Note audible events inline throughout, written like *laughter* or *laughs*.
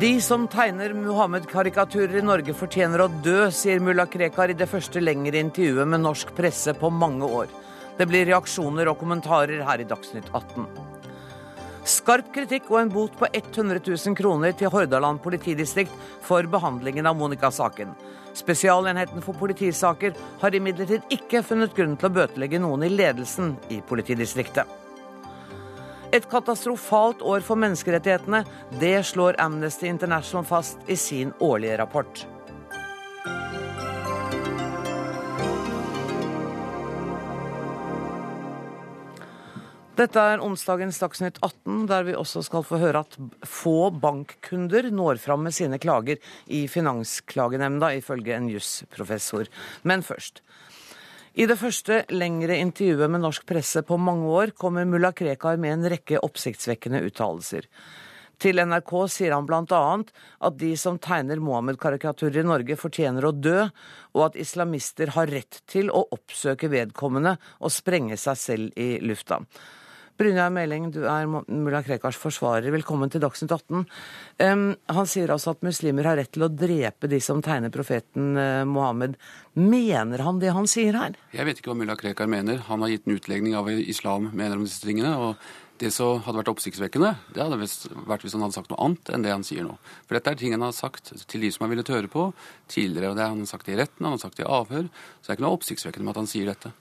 De som tegner Muhammed-karikaturer i Norge fortjener å dø, sier mulla Krekar i det første lengre intervjuet med norsk presse på mange år. Det blir reaksjoner og kommentarer her i Dagsnytt 18. Skarp kritikk og en bot på 100 000 kroner til Hordaland politidistrikt for behandlingen av Monica-saken. Spesialenheten for politisaker har imidlertid ikke funnet grunn til å bøtelegge noen i ledelsen i politidistriktet. Et katastrofalt år for menneskerettighetene. Det slår Amnesty International fast i sin årlige rapport. Dette er onsdagens Dagsnytt 18, der vi også skal få høre at få bankkunder når fram med sine klager i Finansklagenemnda, ifølge en jusprofessor. Men først. I det første lengre intervjuet med norsk presse på mange år kommer mulla Krekar med en rekke oppsiktsvekkende uttalelser. Til NRK sier han bl.a. at de som tegner Mohammed-karikaturer i Norge, fortjener å dø, og at islamister har rett til å oppsøke vedkommende og sprenge seg selv i lufta. Brynjar Meling, du er mulla Krekars forsvarer. Velkommen til Dagsnytt 18. Um, han sier altså at muslimer har rett til å drepe de som tegner profeten uh, Mohammed. Mener han det han sier her? Jeg vet ikke hva mulla Krekar mener. Han har gitt en utlegning av islam mener om disse tingene. og det som hadde vært oppsiktsvekkende, det hadde vært hvis han hadde sagt noe annet enn det han sier nå. For dette er ting han har sagt til de som har villet høre på tidligere. og Det Han har sagt i retten, han har sagt i avhør. Så det er ikke noe oppsiktsvekkende med at han sier dette.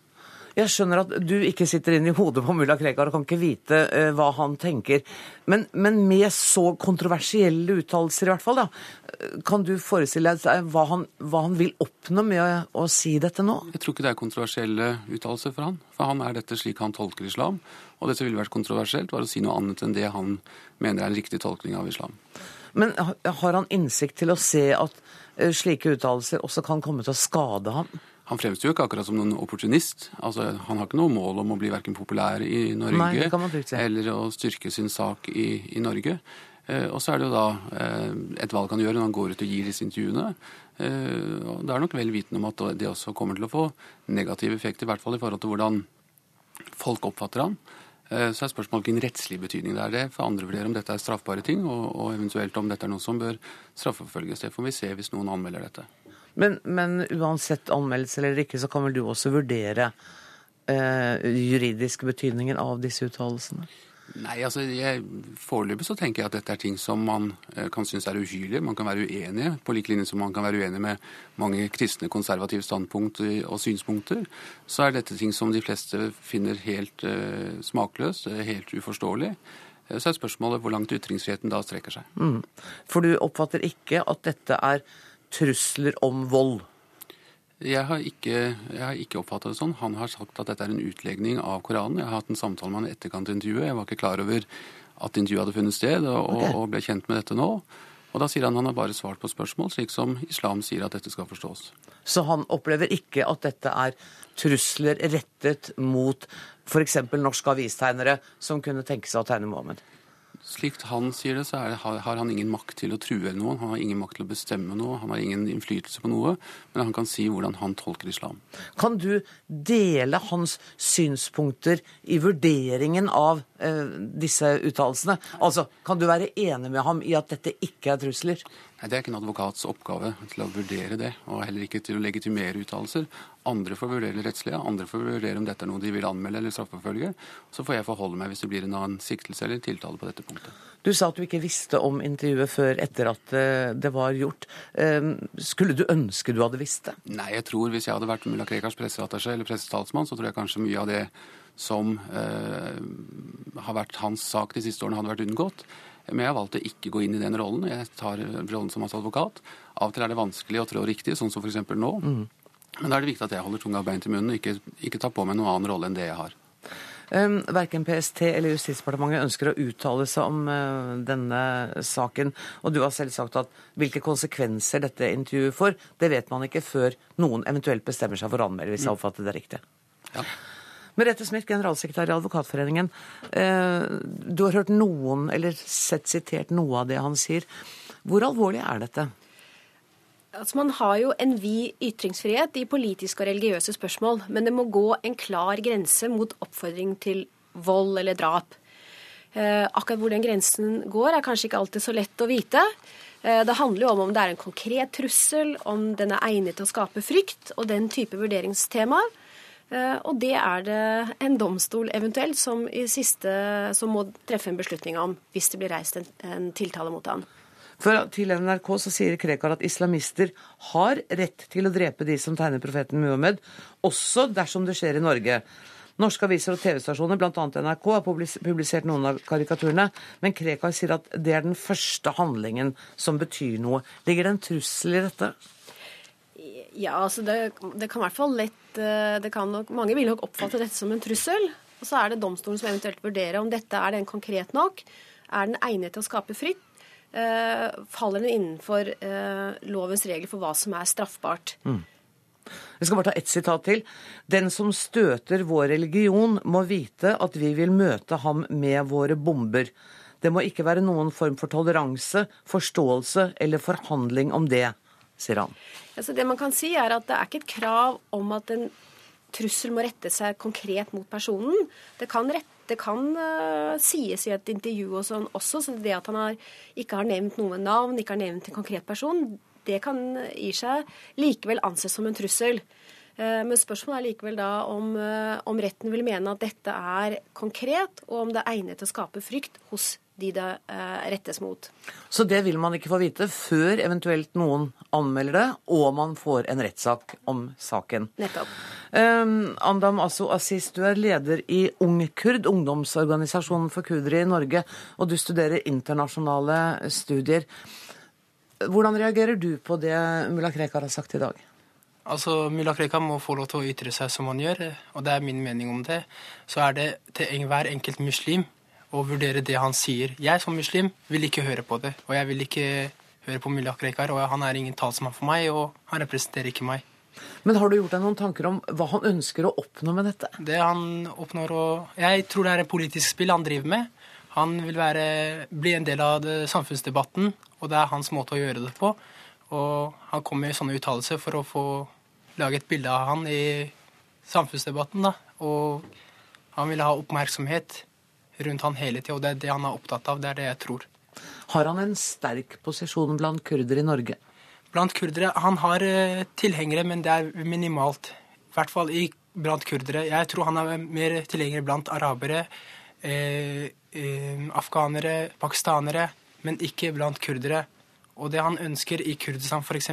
Jeg skjønner at du ikke sitter inne i hodet på mulla Krekar og kan ikke vite uh, hva han tenker. Men, men, med så kontroversielle uttalelser, i hvert fall, da, kan du forestille deg hva han, hva han vil oppnå med å, å, si dette nå? Jeg tror ikke det er kontroversielle uttalelser for han. For han er dette slik han tolker islam. Og det som ville vært kontroversielt, var å si noe annet enn det han mener er en riktig tolkning av islam. Men har han innsikt til å se at uh, slike uttalelser også kan komme til å skade ham? Han fremstår jo ikke akkurat som noen opportunist. Altså, han har ikke noe mål om å bli verken populær i Norge Nei, eller å styrke sin sak i, i Norge. Eh, og så er det jo da eh, et valg han gjør når han går ut og gir disse intervjuene. Eh, og Det er nok vel vitende om at det også kommer til å få negativ effekt, i hvert fall i forhold til hvordan folk oppfatter han. Så er spørsmålet hvilken rettslig betydning det er. Det for andre vurderer om dette er straffbare ting, og, og eventuelt om dette er noe som bør straffeforfølges. Det får vi se hvis noen anmelder dette. Men, men, uansett anmeldelse eller ikke, så kan vel du også vurdere eh, juridisk betydningen av disse uttalelsene? Nei, altså Foreløpig så tenker jeg at dette er ting som man eh, kan synes er uhyrlige. Man kan være uenig, på lik linje som man kan være uenig med mange kristne konservative standpunkt og synspunkter. Så er dette ting som de fleste finner helt uh, smakløst, helt uforståelig. Så er spørsmålet hvor langt ytringsfriheten da strekker seg. Mm. For du oppfatter ikke at dette er trusler om vold? Jeg har, ikke, jeg har ikke oppfattet det sånn. Han har sagt at dette er en utlegning av Koranen. Jeg har hatt en samtale med han etterkant av intervjuet. Jeg var ikke klar over at intervjuet hadde funnet sted, og, okay. og, ble kjent med dette nå. Og da sier han han har bare svart på spørsmål, slik som islam sier at dette skal forstås. Så han opplever ikke at dette er trusler rettet mot f.eks. norske avistegnere som kunne tenke seg å tegne Mohammed? Slik han sier det, så det, har han ingen makt til å true noen. Han har ingen makt til å bestemme noe, han har ingen innflytelse på noe. Men han kan si hvordan han tolker islam. Kan du dele hans synspunkter i vurderingen av eh, disse uttalelsene? Altså, kan du være enig med ham i at dette ikke er trusler? Nei, Det er ikke en advokats oppgave til å vurdere det, og heller ikke til å legitimere uttalelser. Andre får vurdere det rettslige, andre får vurdere om dette er noe de vil anmelde eller straffeforfølge. Så får jeg forholde meg hvis det blir en annen siktelse eller tiltale på dette punktet. Du sa at du ikke visste om intervjuet før etter at eh, det var gjort. Eh, skulle du ønske du hadde visst det? Nei, jeg tror hvis jeg hadde vært mulla Krekars presseattaché eller pressetalsmann, så tror jeg kanskje mye av det som eh, har vært hans sak de siste årene, hadde vært unngått. Men jeg har valgt å ikke gå inn i den rollen. Jeg tar rollen som advokat. Av og til er det vanskelig å trå riktig, sånn som f.eks. nå. Mm. Men da er det viktig at jeg holder tunga beint i munnen og ikke, ikke tar på meg noen annen rolle enn det jeg har. Um, verken PST eller Justisdepartementet ønsker å uttale seg om uh, denne saken. Og du har selv sagt at hvilke konsekvenser dette intervjuet får, det vet man ikke før noen eventuelt bestemmer seg for å anmelde, hvis jeg mm. oppfatter det riktig. Ja. Merete Smith, generalsekretær i Advokatforeningen. Eh, du har hørt noen, eller sett sitert noe av det han sier. Hvor alvorlig er dette? Altså Man har jo en vid ytringsfrihet i politiske og religiøse spørsmål, men det må gå en klar grense mot oppfordring til vold eller drap. Eh, akkurat hvor den grensen går, er kanskje ikke alltid så lett å vite. Eh, det handler jo om om det er en konkret trussel, om den er egnet til å skape frykt, og den type vurderingstemaer. Og det er det en domstol eventuelt som, siste, som må treffe en beslutning om, hvis det blir reist en, en tiltale mot han. For Til NRK så sier Krekar at islamister har rett til å drepe de som tegner profeten Muhammed, også dersom det skjer i Norge. Norske aviser og TV-stasjoner, bl.a. NRK, har publisert noen av karikaturene, men Krekar sier at det er den første handlingen som betyr noe. Ligger det en trussel i dette? Ja, altså det, det kan i hvert fall lett eh, nok, Mange vil nok oppfatte dette som en trussel. Og så er det domstolen som eventuelt vurderer om dette er den konkret nok. Er den egnet til å skape frykt? Eh, faller den innenfor eh, lovens regler for hva som er straffbart? Mm. Jeg skal bare ta ett sitat til. Den som støter vår religion, må vite at vi vil møte ham med våre bomber. Det må ikke være noen form for toleranse, forståelse eller forhandling om det sier han. Altså det man kan si er at Det er ikke et krav om at en trussel må rette seg konkret mot personen. Det kan, rette, det kan uh, sies i et intervju og sånn også, så det at han har, ikke har nevnt noe navn, ikke har nevnt en konkret person, det kan i seg likevel anses som en trussel. Uh, men spørsmålet er likevel da om, uh, om retten vil mene at dette er konkret, og om det er egnet til å skape frykt hos de det eh, rettes mot. Så det vil man ikke få vite før eventuelt noen anmelder det, og man får en rettssak om saken. Nettopp. Um, Andam Asso Assis, du er leder i UngKurd, ungdomsorganisasjonen for kurdere i Norge, og du studerer internasjonale studier. Hvordan reagerer du på det mulla Krekar har sagt i dag? Altså, Mulla Krekar må få lov til å ytre seg som han gjør, og det er min mening om det. Så er det til enhver enkelt muslim og vurdere det han sier. Jeg som muslim vil ikke høre på det, og jeg vil ikke høre på mulla Krekar. Og han er ingen talsmann for meg, og han representerer ikke meg. Men har du gjort deg noen tanker om hva han ønsker å oppnå med dette? Det han oppnår å Jeg tror det er en politisk spill han driver med. Han vil være, bli en del av samfunnsdebatten, og det er hans måte å gjøre det på. Og han kommer med sånne uttalelser for å få lage et bilde av han i samfunnsdebatten. da. Og han vil ha oppmerksomhet rundt han hele tida, og det er det han er opptatt av. Det er det jeg tror. Har han en sterk posisjon blant kurdere i Norge? Blant kurdere? Han har uh, tilhengere, men det er minimalt. I hvert fall i, blant kurdere. Jeg tror han er mer tilhengere blant arabere, eh, eh, afghanere, pakistanere, men ikke blant kurdere. Og det han ønsker i Kurdistan f.eks.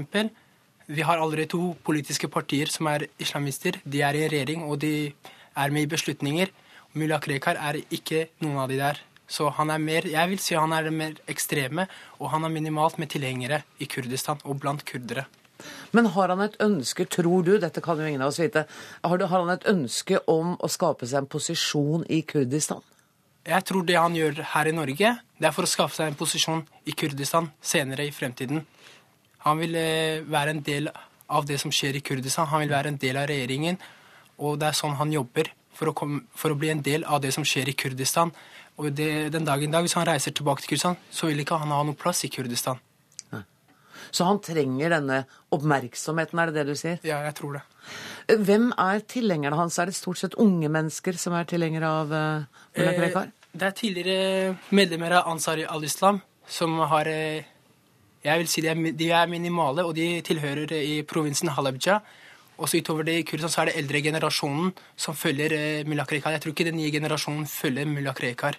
Vi har allerede to politiske partier som er islamister. De er i regjering, og de er med i beslutninger. Mulla Krekar er ikke noen av de der. Så han er mer, jeg vil si han er mer ekstreme, og han er minimalt med tilhengere i Kurdistan og blant kurdere. Men har han et ønske, tror du, dette kan jo ingen av oss vite, har, han et ønske om å skape seg en posisjon i Kurdistan? Jeg tror det han gjør her i Norge, det er for å skaffe seg en posisjon i Kurdistan senere i fremtiden. Han vil eh, være en del av det som skjer i Kurdistan. Han vil være en del av regjeringen, og det er sånn han jobber for å, komme, for å, bli en del av det som skjer i Kurdistan. Og det, den dagen dag, hvis han reiser tilbake til Kurdistan, så vil ikke han ha noen plass i Kurdistan. Så han trenger denne oppmerksomheten, er det det du sier? Ja, jeg tror det. Hvem er tilhengerne hans? Er det stort sett unge mennesker som er tilhengere av Mullah Krekar? det er tidligere medlemmer av Ansari al-Islam som har eh, Jeg vil si de er, de er minimale, og de tilhører i provinsen Halabja. Også utover det i Kurdistan så er det eldre generasjonen som følger eh, mulla Krekar. Jeg tror ikke den nye generasjonen følger mulla Krekar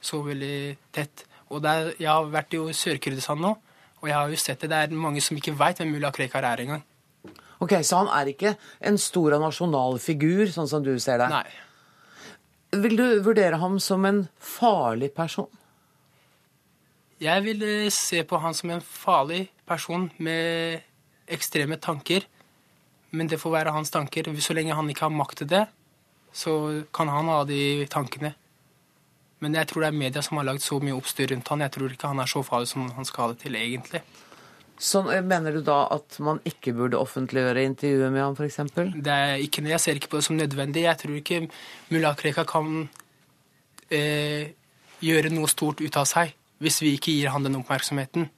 så veldig tett. Og der, Jeg har vært i Sør-Kurdistan nå, og jeg har jo sett det. Det er mange som ikke veit hvem mulla Krekar er engang. Ok, Så han er ikke en stor og nasjonal figur, sånn som du ser det? Nei. Vil du vurdere ham som en farlig person? Jeg vil eh, se på han som en farlig person med ekstreme tanker. Men det får være hans tanker. Så lenge han ikke har makt til det, så kan han ha de tankene. Men jeg tror det er media som har lagd så mye oppstyr rundt han. Jeg tror ikke han er så farlig som han skal ha det til, egentlig. Så eh, Mener du da at man ikke burde offentliggjøre intervjuet med ham, f.eks.? Det er ikke, jeg ser ikke på det som nødvendig. Jeg tror ikke mulla Krekar kan eh, gjøre noe stort ut av seg hvis vi ikke gir han den oppmerksomheten.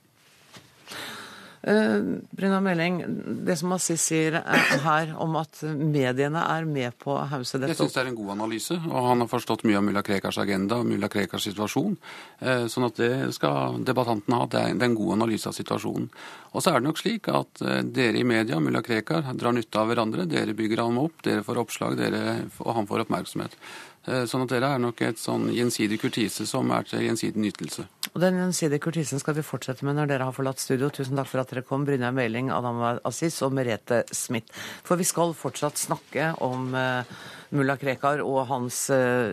Uh, Brynja Meling, det som Assis sier her om at mediene er med på å hause dette Jeg syns det er en god analyse, og han har forstått mye av mulla Krekars agenda og mulla Krekars situasjon. Uh, sånn at det skal debattanten ha. Det er, en god analyse av situasjonen. Og så er det nok slik at uh, dere i media, mulla Krekar, drar nytte av hverandre. Dere bygger ham opp, dere får oppslag, dere, og han får oppmerksomhet. Sånn at dere er nok et sånn gjensidig kurtise som er til gjensidig nytelse. Og Den gjensidige kurtisen skal vi fortsette med når dere har forlatt studio. Tusen takk for at dere kom, Brynjar Meling, Adam Aziz og Merete Smith. For vi skal fortsatt snakke om uh, mulla Krekar og hans uh,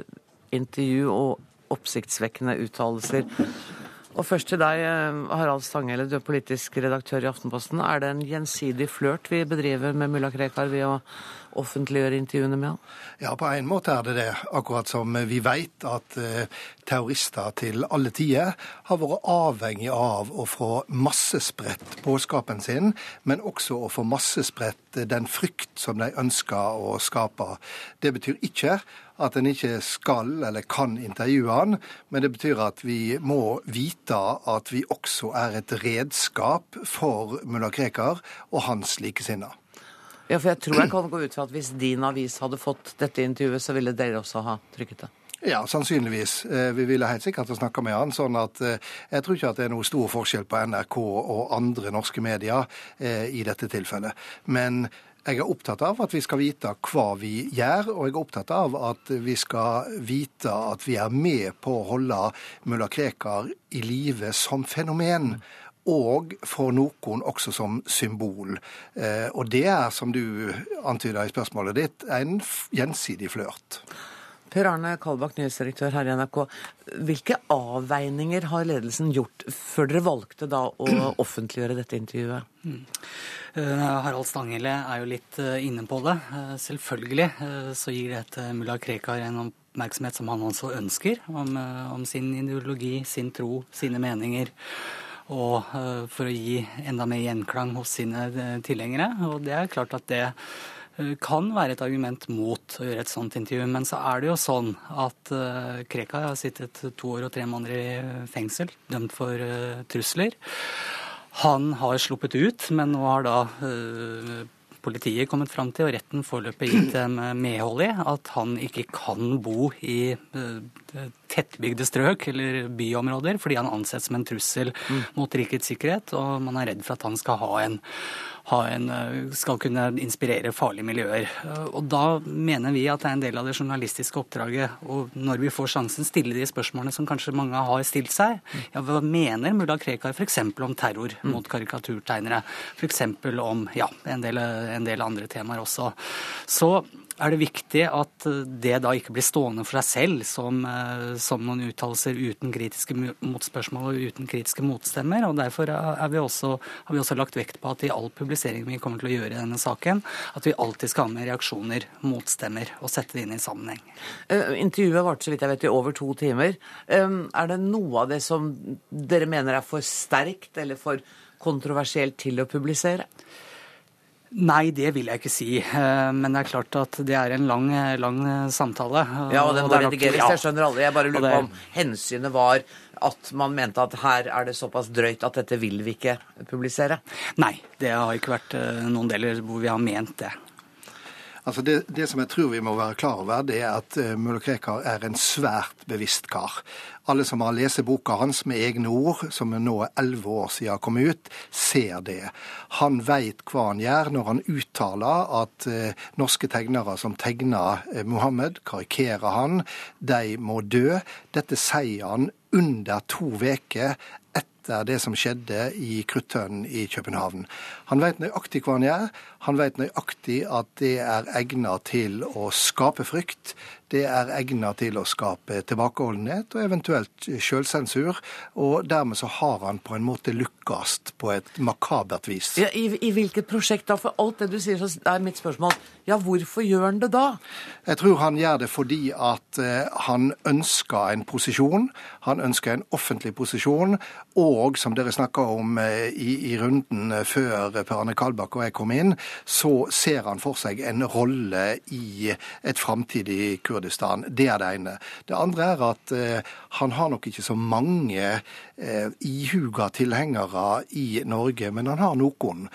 intervju og oppsiktsvekkende uttalelser. Og først til deg, Harald Stanghelle, du er politisk redaktør i Aftenposten. Er det en gjensidig flørt vi bedriver med mulla Krekar ved å offentliggjøre intervjuene med han? Ja, på en måte er det det. Akkurat som vi vet at uh, terrorister til alle tider har vært avhengig av å få massespredt budskapen sin, men også å få massespredt den frykt som de ønsker å skape. Det betyr ikke at en ikke skal eller kan intervjue han, men det betyr at vi må vite at vi også er et redskap for mulla Krekar og hans likesinnede. Ja, for jeg tror jeg kan gå ut fra at hvis din avis hadde fått dette intervjuet, så ville dere også ha trykket det? Ja, sannsynligvis. Vi ville helt sikkert ha snakka med han. sånn at Jeg tror ikke at det er noe stor forskjell på NRK og andre norske medier i dette tilfellet. Men jeg er opptatt av at vi skal vite hva vi gjør, og jeg er opptatt av at vi skal vite at vi er med på å holde mulla Krekar i live som fenomen. Og for noen også som symbol. Og det er, som du antyda i spørsmålet ditt, en gjensidig flørt. Per Arne Kalbakk, nyhetsdirektør her i NRK. Hvilke avveininger har ledelsen gjort før dere valgte da å *clears throat* offentliggjøre dette intervjuet? Mm. Harald Stanghelle er jo litt inne på det. Selvfølgelig så gir dette mulla Krekar en oppmerksomhet som han også ønsker, om, om sin ideologi, sin tro, sine meninger og for å gi enda mer gjenklang hos sine tilhengere. Og det er klart at det kan være et argument mot å gjøre et sånt intervju. Men så er det jo sånn at Krekar har sittet to år og tre måneder i fengsel, dømt for trusler. Han har sluppet ut, men nå har da politiet kommet fram til, og retten foreløpig gitt dem medhold i, at han ikke kan bo i tettbygde strøk eller byområder, fordi han anses som en trussel mm. mot rikets sikkerhet, og man er redd for at han skal ha en en, skal kunne inspirere farlige miljøer. Og Da mener vi at det er en del av det journalistiske oppdraget. Og når vi får sjansen, stille de spørsmålene som kanskje mange har stilt seg. Ja, Hva mener mulla Krekar f.eks. om terror mot karikaturtegnere? F.eks. om ja, en del, en del andre temaer også. Så er det viktig at det da ikke blir stående for seg selv som, som noen uttalelser uten kritiske motspørsmål og uten kritiske motstemmer. og Derfor vi også, har vi også lagt vekt på at i all publisering vi kommer til å gjøre i denne saken, at vi alltid skal ha med reaksjoner, motstemmer, og sette det inn i sammenheng. Uh, intervjuet varte så vidt jeg vet i over to timer. Um, er det noe av det som dere mener er for sterkt eller for kontroversielt til å publisere? Nei, det vil jeg ikke si. Men det er klart at det er en lang, lang samtale. Ja, og den må redigeres, jeg skjønner alle. Jeg bare lurer på om hensynet var at man mente at her er det såpass drøyt at dette vil vi ikke publisere? Nei, det har ikke vært noen deler hvor vi har ment det. Altså det, det, som jeg tror vi må være klar over, det er at uh, mulla Krekar er en svært bevisst kar. Alle som har lest boka hans med egne ord, som nå er elleve år siden kom ut, ser det. Han veit hva han gjør når han uttaler at eh, norske tegnere som tegner eh, Mohammed, karikerer han, de må dø. Dette sier han under to uker etter det som skjedde i Kruttønnen i København. Han vet nøyaktig hva han gjør. Han vet nøyaktig at det er egnet til å skape frykt. Det er egnet til å skape tilbakeholdenhet og eventuelt selvsensur. Og dermed så har han på en måte lukkast på et makabert vis. Ja, i, i, hvilket prosjekt da? For alt det du sier, så er mitt spørsmål ja, hvorfor gjør han det da? Jeg tror han gjør det fordi at uh, han ønsker en posisjon. Han ønsker en offentlig posisjon. Og som dere snakka om i, i, runden før Per Arne Kalbakk og jeg kom inn, så ser han for seg en rolle i et framtidig Kurdistan. Det er det ene. Det andre er at han har nok ikke så mange ihuga tilhengere i Norge, men han har noen.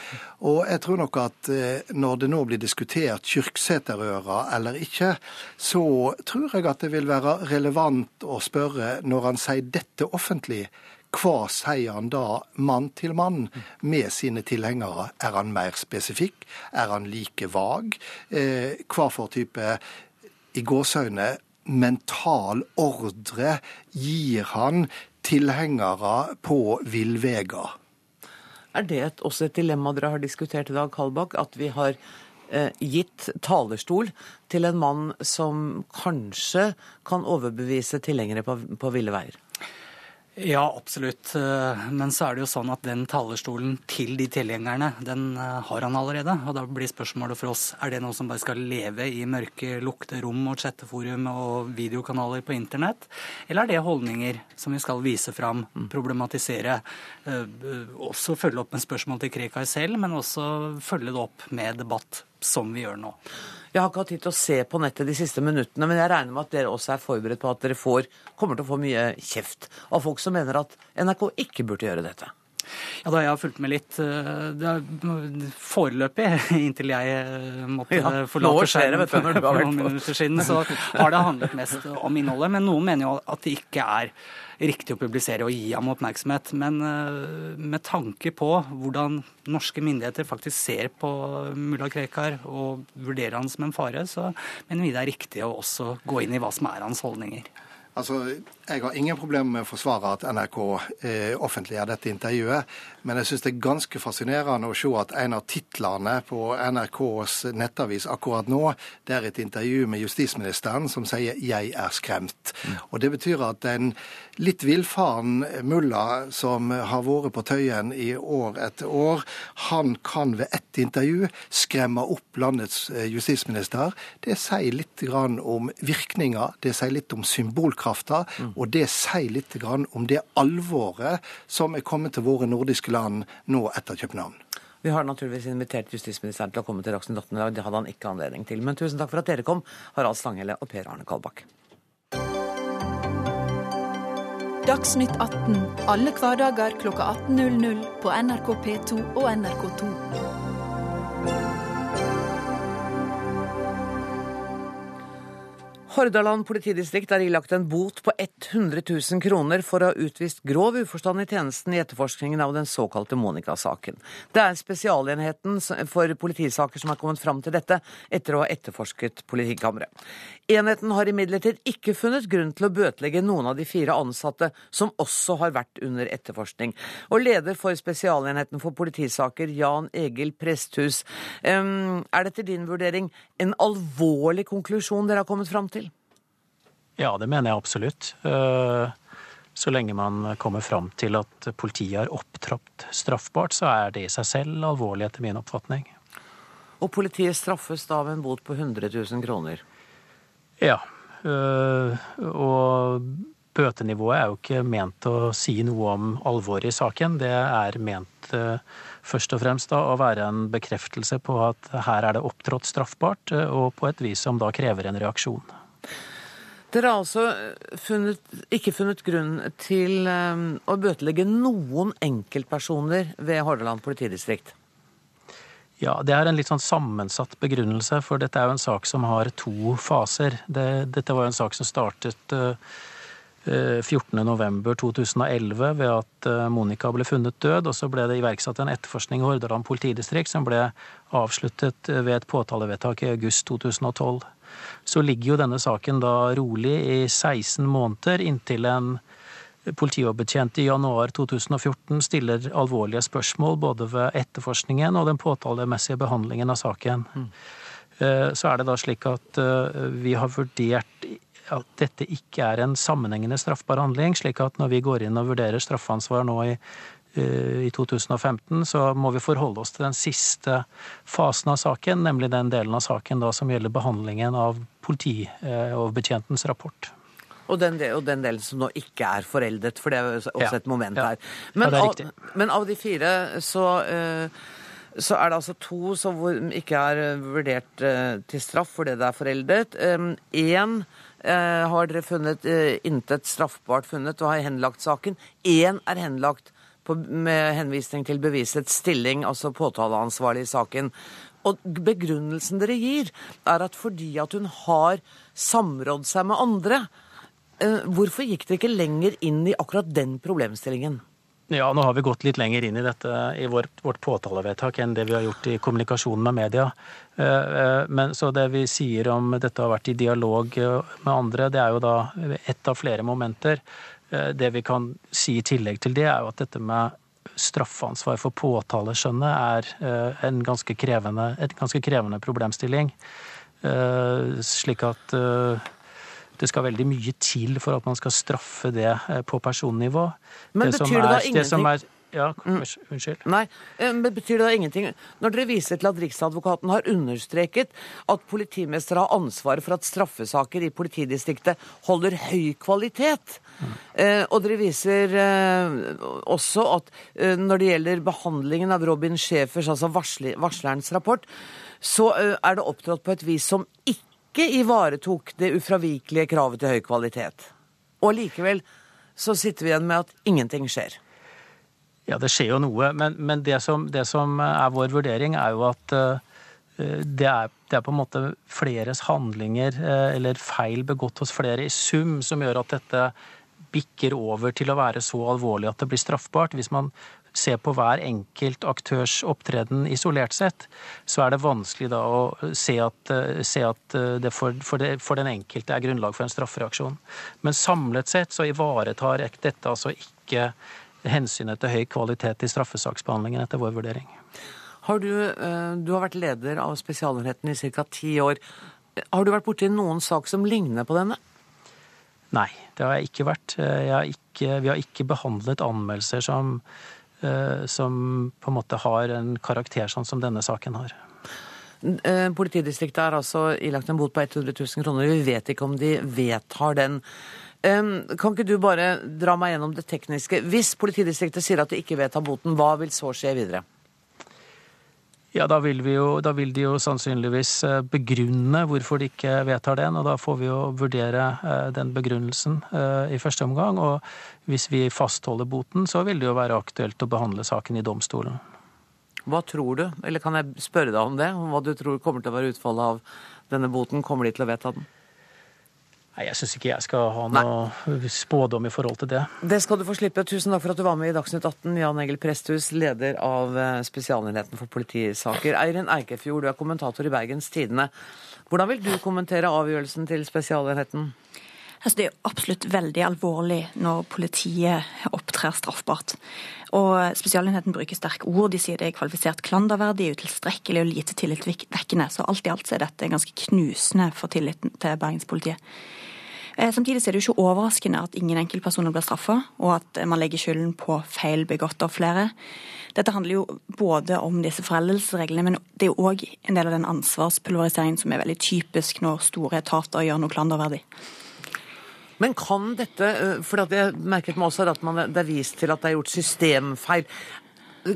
Og jeg tror nok at når det nå blir diskutert Kyrksæterøra eller ikke, så tror jeg at det vil være relevant å spørre når han sier dette offentlig. Hva sier han da mann til mann med sine tilhengere? Er han mer spesifikk? Er han like vag? Eh, hva for type i gåseøyne mental ordre gir han tilhengere på villveier? Er det også et dilemma dere har diskutert i dag, Kalbakk, at vi har gitt talerstol til en mann som kanskje kan overbevise tilhengere på, på ville veier? Ja, absolutt. Eh, men så er det jo sånn at den talerstolen til de tilgjengerne, den eh, har han allerede. Og da blir spørsmålet for oss er det noe som bare skal leve i mørke, lukte rom og chatteforum og videokanaler på internett? Eller er det holdninger som vi skal vise fram, mm. problematisere? Eh, også følge opp med spørsmål til Krekar selv, men også følge det opp med debatt, som vi gjør nå. Jeg har ikke hatt tid til å se på nettet de siste minuttene, men jeg regner med at dere også er forberedt på at dere får, kommer til å få mye kjeft av folk som mener at NRK ikke burde gjøre dette. Ja, da jeg har fulgt med litt eh, foreløpig, *laughs* inntil jeg eh, måtte ja, forlate skjermen for noen minutter siden, så har det handlet mest om innholdet. Men noen mener jo at det ikke er riktig å publisere og gi ham oppmerksomhet. Men eh, med tanke på hvordan norske myndigheter faktisk ser på mulla Krekar og vurderer han som en fare, så mener vi det er riktig å også gå inn i hva som er hans holdninger. Altså, Jeg har ingen problemer med å forsvare at NRK eh, offentliggjør dette intervjuet, men jeg syns det er ganske fascinerende å se at en av titlene på NRKs nettavis akkurat nå, det er et intervju med justisministeren som sier 'jeg er skremt'. Mm. Og Det betyr at en litt villfaren mulla som har vært på Tøyen i år etter år, han kan ved ett intervju skremme opp landets eh, justisminister. Det sier litt om virkninga, det sier litt om symbolkrafta. Mm. Og det sier litt om det alvoret som er kommet til våre nordiske land nå etter København. Vi har naturligvis invitert justisministeren til å komme til Dagsnytt 18 i dag. Det hadde han ikke anledning til. Men tusen takk for at dere kom, Harald Stanghelle og Per Arne Kalbakk. Dagsnytt 18 alle hverdager kl 18.00 på NRK P2 og NRK2. Hordaland politidistrikt er ilagt en bot på 100 000 kroner for å ha utvist grov uforstand i tjenesten i etterforskningen av den såkalte Monica-saken. Det er Spesialenheten for politisaker som er kommet fram til dette, etter å ha etterforsket politikammeret. Enheten har imidlertid ikke funnet grunn til å bøtelegge noen av de fire ansatte som også har vært under etterforskning. Og leder for Spesialenheten for politisaker, Jan Egil Presthus, er det etter din vurdering en alvorlig konklusjon dere har kommet fram til? Ja, det mener jeg absolutt. Eh, så lenge man kommer fram til at politiet har opptrappet straffbart, så er det i seg selv alvorlig, etter min oppfatning. Og politiet straffes da med en bot på 100 000 kroner? Ja. Eh, og bøtenivået er jo ikke ment å si noe om alvoret i saken. Det er ment eh, først og fremst da å være en bekreftelse på at her er det opptrådt straffbart, og på et vis som da krever en reaksjon. Dere har altså funnet, ikke funnet grunn til å bøtelegge noen enkeltpersoner ved Hordaland politidistrikt? Ja, det er en litt sånn sammensatt begrunnelse, for dette er jo en sak som har to faser. Det, dette var jo en sak som startet uh, 14.11.2011 ved at Monica ble funnet død, og så ble det iverksatt en etterforskning i Hordaland politidistrikt som ble avsluttet ved et påtalevedtak i august 2012 så ligger jo denne saken da rolig i 16 måneder inntil en politioverbetjent i januar 2014 stiller alvorlige spørsmål både ved etterforskningen og den påtalemessige behandlingen av saken. Mm. Så er det da slik at eh, vi har vurdert at dette ikke er en sammenhengende straffbar handling, slik at når vi går inn og vurderer straffansvar nå i Eh, i 2015, så må vi forholde oss til den siste fasen av saken, nemlig den delen av saken da, som gjelder behandlingen av politioverbetjentens rapport. Og den, del, og den delen som nå ikke er foreldet, for det er også Ja. et moment her. Men, Ja, av, men av de fire så, eh, så er det altså to som ikke er eh, vurdert eh, til straff fordi det er foreldet. Én har dere funnet intet straffbart funnet og har henlagt saken. Én er henlagt på, med henvisning til bevisets stilling, altså påtaleansvarlig i saken. Og begrunnelsen dere gir, er at fordi at hun har samrådd seg med andre. Eh, Hvorfor gikk dere ikke lenger inn i akkurat den problemstillingen? Ja, nå har vi gått litt lenger inn i dette i vårt, vårt påtalevedtak enn det vi har gjort i kommunikasjonen med media. Eh, eh, Men så det vi sier om dette har vært i dialog med andre, det er jo da ett av flere momenter. Det vi kan si i tillegg til det, er jo at dette med straffansvar for påtaleskjønnet er en ganske krevende, et ganske krevende problemstilling. Slik at det skal veldig mye til for at man skal straffe det eh, på personnivå. Men det betyr det da er- det som ingenting? er- Ja, unnskyld. Nei, eh, men betyr det da ingenting når dere viser til at Riksadvokaten har understreket at politimestere har ansvaret for at straffesaker i politidistriktet holder høy kvalitet? Eh, og dere viser eh, også at eh, når det gjelder behandlingen av Robin Schæfers, altså varslerens rapport, så er det opptrådt på et vis som ikke ivaretok det ufravikelige kravet til høy kvalitet. Og likevel så sitter vi igjen med at ingenting skjer. Ja, det skjer jo noe, men, men det, som, det som er vår vurdering, er jo at eh, det er, det er på en måte fleres handlinger eh, eller feil begått hos flere i sum som gjør at dette bikker over til å være så alvorlig at det blir straffbart. Hvis man ser på hver enkelt aktørs opptreden isolert sett, så er det vanskelig da å se at, eh, se at eh, det for, for, det for den enkelte er grunnlag for en straffereaksjon. Men samlet sett så ivaretar dette altså ikke hensynet til høy kvalitet i straffesaksbehandlingen, etter vår vurdering. Har du, eh, du har vært leder av Spesialenheten i ca. ti år. Har du vært borti noen sak som ligner på denne? Nei, det har jeg ikke vært. Jeg har ikke, vi har ikke behandlet anmeldelser som, som på en måte har en karakter sånn som denne saken har. Eh, Politidistriktet er altså ilagt en bot på 100 000 kroner. Vi vet ikke om de vedtar den. Eh, Kan ikke du bare dra meg gjennom det tekniske? Hvis politidistriktet sier at de ikke vedtar boten, hva vil så skje videre? Ja, da vil, vi jo, da vil de jo sannsynligvis eh, begrunne hvorfor de ikke vedtar den, og da får vi jo vurdere eh, den begrunnelsen eh, i første omgang. Og hvis vi fastholder boten, så vil det jo være aktuelt å behandle saken i domstolen. Hva tror du, eller kan jeg spørre deg om det? Om hva du tror kommer til å være utfallet av denne boten? Kommer de til å vedta den? Nei, Jeg syns ikke jeg skal ha noe spådom i forhold til det. Det skal du få slippe. Tusen takk for at du var med i Dagsnytt 18. Jan Egil Presthus, leder av eh, Spesialenheten for politisaker. Eirin Eikefjord, du er kommentator i Bergens Tidende. Hvordan vil du kommentere avgjørelsen til Spesialenheten? Altså, det er absolutt veldig alvorlig når politiet opptrer straffbart. Og Spesialenheten bruker sterke ord. De sier det er kvalifisert klanderverdig, utilstrekkelig og lite tillitvekkende. Så alt i alt er dette ganske knusende for tilliten til bergenspolitiet. Eh, Samtidig er det jo ikke overraskende at ingen enkeltpersoner blir straffa, og at man legger skylden på feil begått av flere. Dette handler jo både om disse foreldelsesreglene, men det er jo òg en del av den ansvarspulveriseringen som er veldig typisk når store etater gjør noe klanderverdig. Men kan dette, for jeg merket meg også at man, det er vist til at det er gjort systemfeil,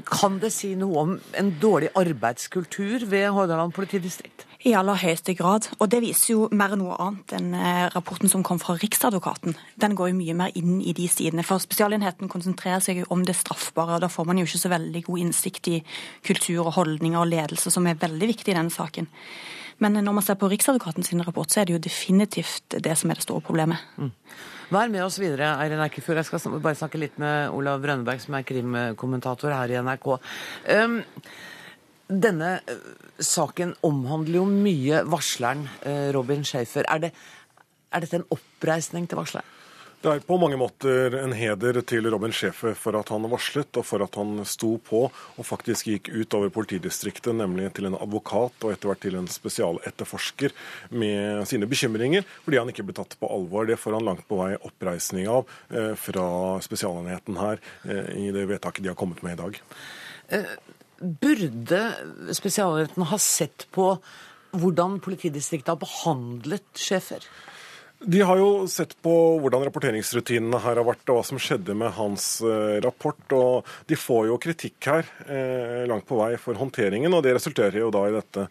kan det si noe om en dårlig arbeidskultur ved Hordaland politidistrikt? I aller høyeste grad. Og det viser jo mer enn noe annet enn rapporten som kom fra Riksadvokaten. Den går jo mye mer inn i de sidene. For Spesialenheten konsentrerer seg jo om det straffbare. og Da får man jo ikke så veldig god innsikt i kultur og holdninger og ledelse, som er veldig viktig i denne saken. Men når man ser på Riksadvokaten sin rapport, så er det jo definitivt det som er det store problemet. Vær med oss videre, Eirin Eikefjord. Jeg skal bare snakke litt med Olav Rønneberg, som er krimkommentator her i NRK. Um, denne eh, saken omhandler jo mye varsleren eh, Robin Schaefer. Er, det, er dette en oppreisning til varsleren? Det er på mange måter en heder til Robin Schäfer for at han varslet, og for at han sto på og faktisk gikk ut over politidistriktet, nemlig til en advokat og etter hvert til en spesialetterforsker med sine bekymringer, fordi han ikke ble tatt på alvor. Det får han langt på vei oppreisning av eh, fra spesialenheten her eh, i det vedtaket de har kommet med i dag. Burde Spesialenheten ha sett på hvordan politidistriktet har behandlet Schaefer? De har jo sett på hvordan rapporteringsrutinene her har vært, og hva som skjedde med hans eh, rapport. og De får jo kritikk her eh, langt på vei for håndteringen, og det resulterer jo da i dette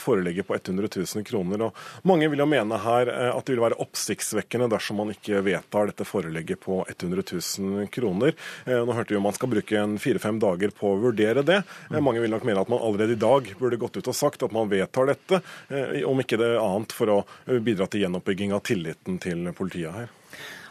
forelegget på 100 000 kroner. Og mange vil jo mene her eh, at det vil være oppsiktsvekkende dersom man ikke vedtar dette forelegget på 100 000 kroner. Eh, nå hørte vi om man skal bruke en fire-fem dager på å vurdere det. Eh, mange vil nok mene at man allerede i dag burde gått ut og sagt at man vedtar dette, eh, om ikke det annet for å bidra til gjenoppbygging av tilliten til politiet her.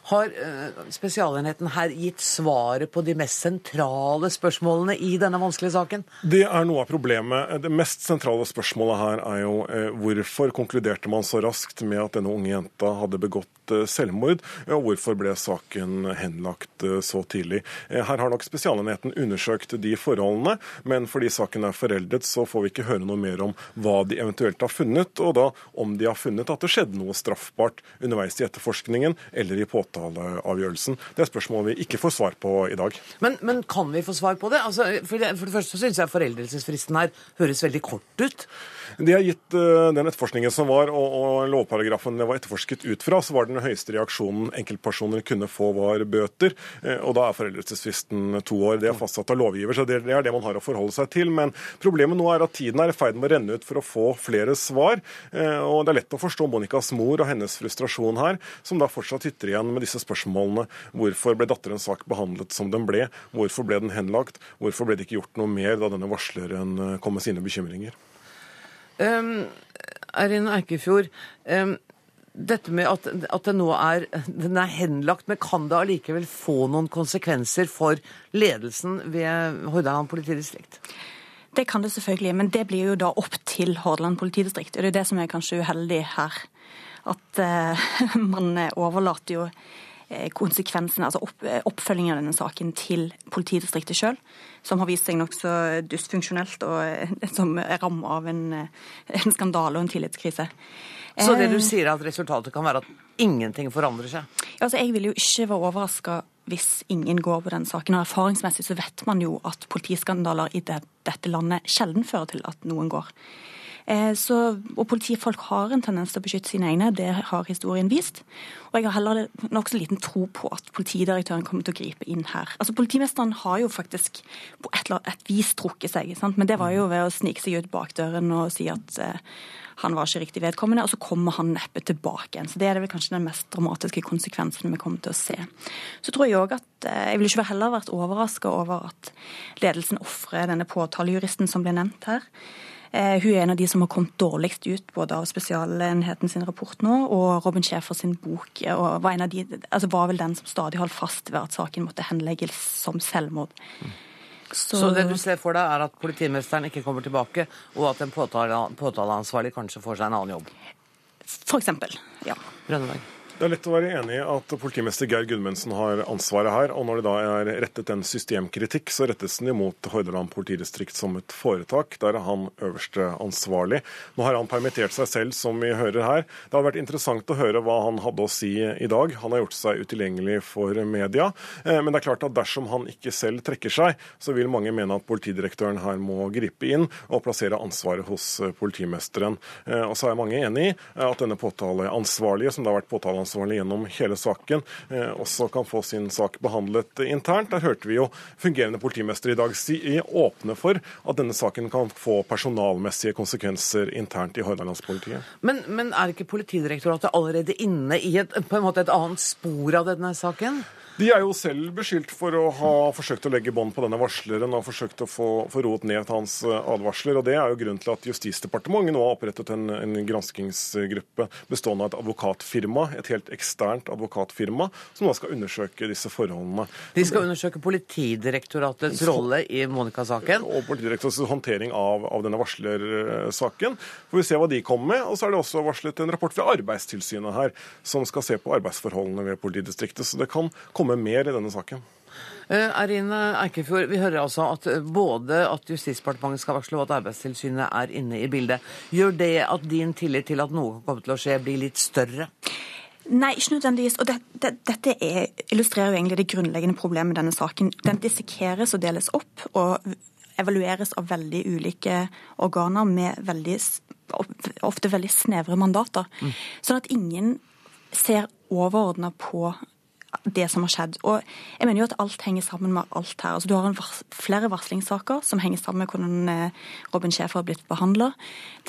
Har uh, Spesialenheten her gitt svaret på de mest sentrale spørsmålene i denne vanskelige saken? Det er noe av problemet. Det mest sentrale spørsmålet her er jo uh, hvorfor konkluderte man så raskt med at denne unge jenta hadde begått uh, selvmord, og hvorfor ble saken henlagt så tidlig. Her har nok Spesialenheten undersøkt de forholdene, men fordi saken er foreldet, så får vi ikke høre noe mer om hva de eventuelt har funnet, og da om de har funnet at det skjedde noe straffbart underveis i etterforskningen eller i påtalen avtaleavgjørelsen? Det er spørsmål vi ikke får svar på i dag. Men, men kan vi få svar på det? Altså, for, det for det første syns jeg foreldelsesfristen her høres veldig kort ut. Det har gitt uh, den etterforskningen som var, og, og, lovparagrafen det var etterforsket ut fra, så var den høyeste reaksjonen enkeltpersoner kunne få, var bøter. Uh, og da er foreldelsesfristen to år. Det er fastsatt av lovgiver, så det, er det man har å forholde seg til. Men problemet nå er at tiden er i ferd med å renne ut for å få flere svar. Uh, og det er lett å forstå Monikas mor og hennes frustrasjon her, som da fortsatt sitter igjen med disse spørsmålene. Hvorfor ble datterens sak behandlet som den ble? Hvorfor ble den henlagt? Hvorfor ble det ikke gjort noe mer da denne varsleren kom med sine bekymringer? Um, Eirin Eikefjord, um, dette med at, at det nå er, den er henlagt, men kan det allikevel få noen konsekvenser for ledelsen ved Hordaland politidistrikt? Det kan det selvfølgelig, men det blir jo da opp til Hordaland politidistrikt. Og det er det som er kanskje uheldig her. At uh, *laughs* man overlater jo konsekvensene, altså opp, eh, oppfølgingen av denne saken til politidistriktet sjøl, som har vist seg nokså dysfunksjonelt og eh, som er ramma av en, en, skandale og en tillitskrise. Så det du sier er at resultatet kan være at ingenting forandrer seg? Altså, Jeg vil jo ikke være overraska hvis ingen går på den saken. og Erfaringsmessig så vet man jo at politiskandaler i det, dette landet sjelden fører til at noen går. Eh, så, og politifolk har en tendens til å beskytte sine egne, det har historien vist. Og jeg har heller nokså liten tro på at politidirektøren kommer til å gripe inn her. Altså Politimesteren har jo faktisk på et, eller annet vis trukket seg, sant? men det var jo ved å snike seg ut bakdøren og si at eh, han var ikke riktig vedkommende, og så kommer han neppe tilbake igjen. Så Det er vel kanskje den mest dramatiske konsekvensen vi kommer til å se. Så tror jeg òg at eh, jeg ville ikke heller vært overraska over at ledelsen ofrer denne påtalejuristen som ble nevnt her. Eh, hun er en av de som har kommet dårligst ut både av Spesialenheten sin rapport nå og Robin Schäfer sin bok. og var, en av de, altså var vel den som stadig holdt fast ved at saken måtte henlegges som selvmord. Så... Så, det du ser for deg, er at politimesteren ikke kommer tilbake, og at en påtale, påtaleansvarlig kanskje får seg en annen jobb? For eksempel, ja. Rønneberg. Det er lett å være enig i at politimester Geir Gudmundsen har ansvaret her. Og når det da er rettet en systemkritikk, så rettes den imot Hordaland politidistrikt som et foretak. Der er han øverste ansvarlig. Nå har han permittert seg selv, som vi hører her. Det har vært interessant å høre hva han hadde å si i dag. Han har gjort seg utilgjengelig for media. Eh, men det er klart at dersom han ikke selv trekker seg, så vil mange mene at politidirektøren her må gripe inn og plassere ansvaret hos politimesteren. Eh, og så er mange enig i at denne påtaleansvarlige, som det har vært påtaleansvarlig ansvarlig gjennom hele saken, eh, også kan få sin sak behandlet internt. Der hørte vi jo fungerende politimester i dag si åpne for at denne saken kan få personalmessige konsekvenser internt i Hordalandspolitiet. Men, men er ikke Politidirektoratet allerede inne i et, på en måte et annet spor av denne saken? De er jo selv beskyldt for å ha forsøkt å legge bånd på denne varsleren og forsøkt å få, få roet ned hans eh, advarsler. og Det er jo grunnen til at Justisdepartementet nå har opprettet en, en granskingsgruppe bestående av et advokatfirma, et helt eksternt advokatfirma, som nå skal undersøke disse forholdene. De skal undersøke Politidirektoratets rolle i Monica-saken? Og Politidirektoratets håndtering av, av denne varslersaken. Får vi se hva de kommer med. Og så er det også varslet en rapport fra Arbeidstilsynet her, som skal se på arbeidsforholdene ved politidistriktet. Så det kan komme komme mer i denne saken. Arine Erine Eikefjord, vi hører altså at eh, både at Justisdepartementet skal varsle og at Arbeidstilsynet er inne i bildet. Gjør det at din tillit til at noe kommer til å skje, blir litt større? Nei, ikke nødvendigvis. Og det, det, dette er, illustrerer jo egentlig det grunnleggende problemet med denne saken. Den dissekeres og deles opp og evalueres av veldig ulike organer med veldig, ofte veldig snevre mandater. Mm. Sånn at ingen ser overordna på det som har skjedd. Og jeg mener jo at alt henger sammen med alt her. Altså, du har vars flere varslingssaker som henger sammen med hvordan eh, Robin Schäfer har blitt behandla.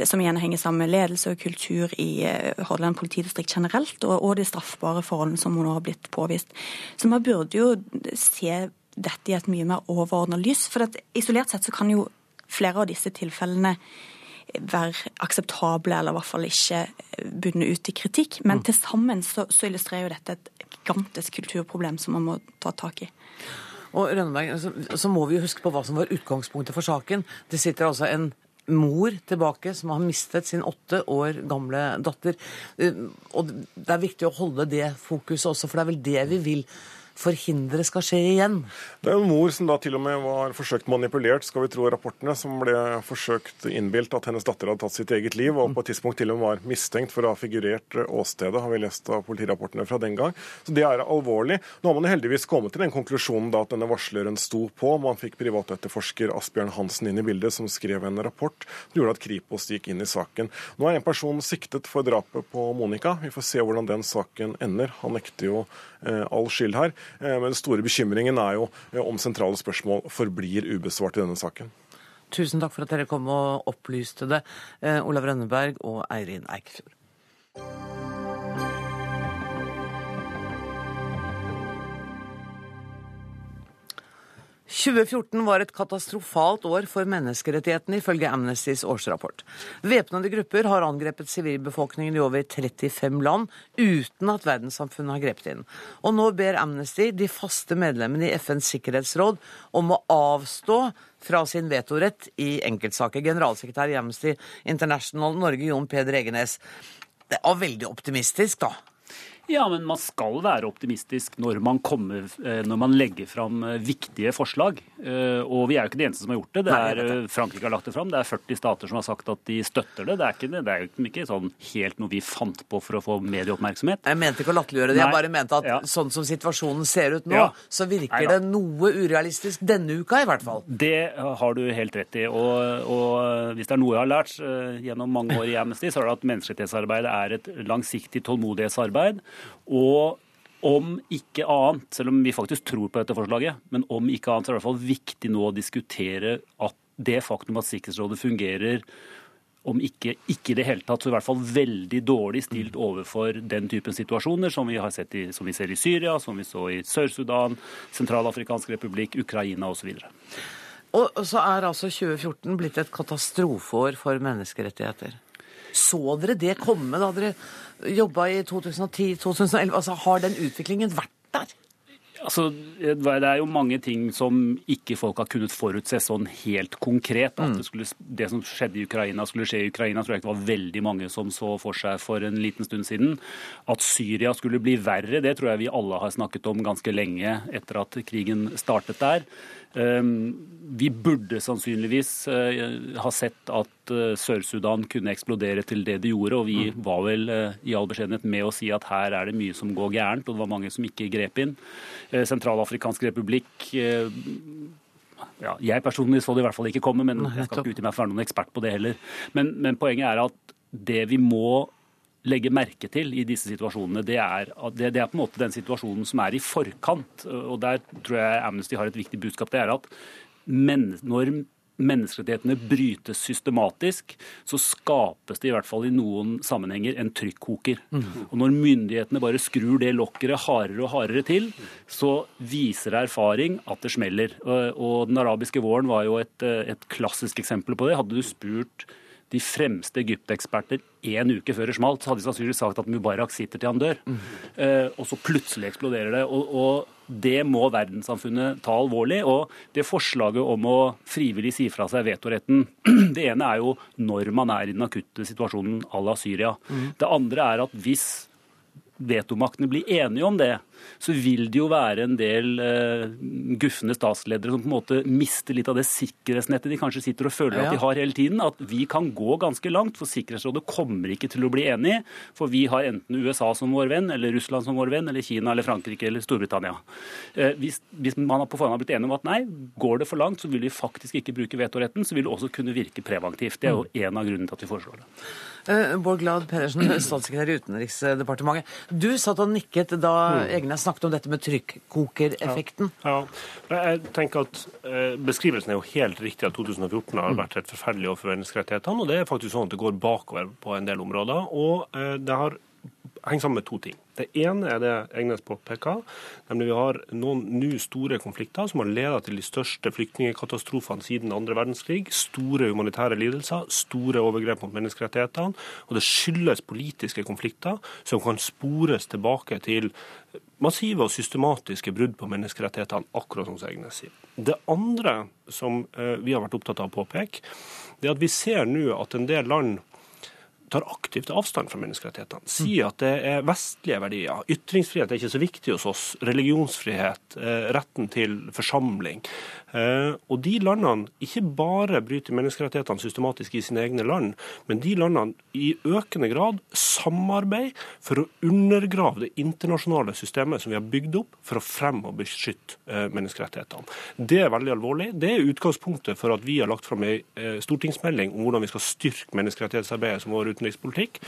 Som igjen henger sammen med ledelse og kultur i eh, Hordaland politidistrikt generelt, og, og de straffbare forholdene som nå har blitt påvist. Så man burde jo se dette i et mye mer overordna lys. For isolert sett så kan jo flere av disse tilfellene være akseptable, eller i hvert fall ikke bunne ut i kritikk. Men mm. til sammen så, så illustrerer jo dette et gigantisk kulturproblem som man må ta tak i. Og Rønneberg, så, så må vi jo huske på hva som var utgangspunktet for saken. Det sitter altså en mor tilbake som har mistet sin åtte år gamle datter. Eh, og det er viktig å holde det fokuset også, for det er vel det vi vil forhindre skal skje igjen? Det er en mor som da til og med var forsøkt manipulert, skal vi tro rapportene, som ble forsøkt innbilt at hennes datter hadde tatt sitt eget liv, og på et tidspunkt til og med var mistenkt for å ha figurert åstedet, har vi lest av politirapportene fra den gang. Så det er alvorlig. Nå har man heldigvis kommet til den konklusjonen da at denne varsleren sto på. Man fikk privatetterforsker Asbjørn Hansen inn i bildet, som skrev en rapport som gjorde at Kripos gikk inn i saken. Nå er en person siktet for drapet på Monica. Vi får se hvordan den saken ender. Han nekter jo all skyld her. Eh, men den store bekymringen er jo eh, om sentrale spørsmål forblir ubesvart i denne saken. Tusen takk for at dere kom og opplyste det, eh, Olav Rønneberg og Eirin Eikfjord. 2014 var et katastrofalt år for menneskerettighetene, ifølge Amnestys årsrapport. Væpnede grupper har angrepet sivilbefolkningen i over 35 land, uten at verdenssamfunnet har grepet inn. Og nå ber Amnesty de faste medlemmene i FNs sikkerhetsråd om å avstå fra sin vetorett i enkeltsaker. Generalsekretær i Amnesty International Norge, Jon Peder Egenes. Det var veldig optimistisk, da. Ja, men man skal være optimistisk når man, kommer, eh, når man legger fram eh, viktige forslag. Eh, og vi er jo ikke de eneste som har gjort det. det er, Frankrike har lagt det fram. Det er 40 stater som har sagt at de støtter det. Det er, ikke, det er jo ikke sånn helt noe vi fant på for å få medieoppmerksomhet. Jeg mente ikke å latterliggjøre det. Jeg bare mente at ja. sånn som situasjonen ser ut nå, ja. så virker det noe urealistisk denne uka i hvert fall. Det har du helt rett i. Og, og hvis det er noe jeg har lært gjennom mange år i Amnesty, så er det at menneskerettighetsarbeid er et langsiktig tålmodighetsarbeid. Og om ikke annet, selv om vi faktisk tror på dette forslaget, men om ikke annet så er det i hvert fall viktig nå å diskutere at det faktum at Sikkerhetsrådet fungerer om ikke, ikke det hele tatt, så i hvert fall veldig dårlig stilt overfor den typen situasjoner som vi, i, som vi ser i Syria, som vi så i Sør-Sudan, Sentralafrikansk republikk, Ukraina osv. Og så er altså 2014 blitt et katastrofeår for menneskerettigheter. Så dere det komme da dere jobba i 2010-2011? Altså, har den utviklingen vært der? Altså, det er jo mange ting som ikke folk har kunnet forutse sånn helt konkret. At mm. det, skulle, det, som skjedde i Ukraina skulle skje i Ukraina, tror jeg ikke det var veldig mange som så for seg for en liten stund siden. At Syria skulle bli verre, det tror jeg vi alle har snakket om ganske lenge etter at krigen startet der. Ehm, vi burde sannsynligvis eh, ha sett at eh, Sør-Sudan kunne eksplodere til det de gjorde, og vi mm. var vel eh, i all beskjedenhet med å si at her er det mye som går gærent, og det var mange som ikke grep inn. Sentralafrikansk republikk ja, Jeg personlig så det i hvert fall ikke komme, men jeg skal ikke utgi meg for å være noen ekspert på det heller. Men, men poenget er at det vi må legge merke til i disse situasjonene, det er, det, det er, på en måte den situasjonen som er i forkant. og Der tror jeg Amnesty har et viktig budskap. Det er at men, når menneskerettighetene brytes systematisk, så skapes det i hvert fall i noen sammenhenger en trykkoker. Mm. Og Når myndighetene bare skrur det lokkeret hardere og hardere til, så viser erfaring at det smeller. Og Den arabiske våren var jo et, et klassisk eksempel på det. Hadde du spurt de fremste Egypt-eksperter én uke før det smalt, så hadde de sannsynligvis sagt at Mubarak sitter til han dør. Mm. Eh, og så plutselig eksploderer det. Og, og, det må verdenssamfunnet ta alvorlig. Og det forslaget om å frivillig si fra seg vetoretten, *clears throat* det ene er jo når man er i den akutte situasjonen à la Syria. Mm. Det andre er at hvis vetomaktene blir enige om det, så vil det jo være en del uh, gufne statsledere som på en måte mister litt av det sikkerhetsnettet de kanskje sitter og føler ja. at de har hele tiden. At vi kan gå ganske langt, for Sikkerhetsrådet kommer ikke til å bli enig. For vi har enten USA som vår venn, eller Russland som vår venn, eller Kina eller Frankrike eller Storbritannia. Uh, hvis, hvis, man på forhånd har blitt enig om at nei, går det for langt, så vil vi faktisk ikke bruke vetoretten, så vil det også kunne virke preventivt. Det er jo mm. en av grunnene til at vi foreslår det. Uh, Bård Glad Pedersen, *clears throat* statssekretær i Utenriksdepartementet. Du satt og nikket da mm. Snakket om dette med trykkokereffekten. Ja, ja. Jeg tenker at uh, Beskrivelsen er jo helt riktig at 2014 har mm. vært et forferdelig år for menneskerettighetene. og Det er faktisk sånn at det går bakover på en del områder. og uh, det har henger sammen med to ting. Det ene er det Egnes påpeker, nemlig vi har noen nå store konflikter som har ledet til de største flyktningkatastrofene siden andre verdenskrig. Store humanitære lidelser, store overgrep mot menneskerettighetene. Og det skyldes politiske konflikter som kan spores tilbake til massive og systematiske brudd på menneskerettighetene, akkurat som Egnes sier. Det andre som eh, vi har vært opptatt av å påpeke, det er at vi ser nå at en del land tar aktivt avstand fra menneskerettighetene. Sier at det er vestlige verdier. Ytringsfrihet er ikke så viktig hos oss. Religionsfrihet, eh, retten til forsamling. Eh, og de landene ikke bare bryter menneskerettighetene systematisk i sine egne land, men de landene i økende grad samarbeider for å undergrave det internasjonale systemet som vi har bygd opp for å fremme og beskytte eh, menneskerettighetene. Det er veldig alvorlig. Det er utgangspunktet for at vi har lagt fram ei stortingsmelding om hvordan vi skal styrke menneskerettighetsarbeidet som vår utenrikspolitikk.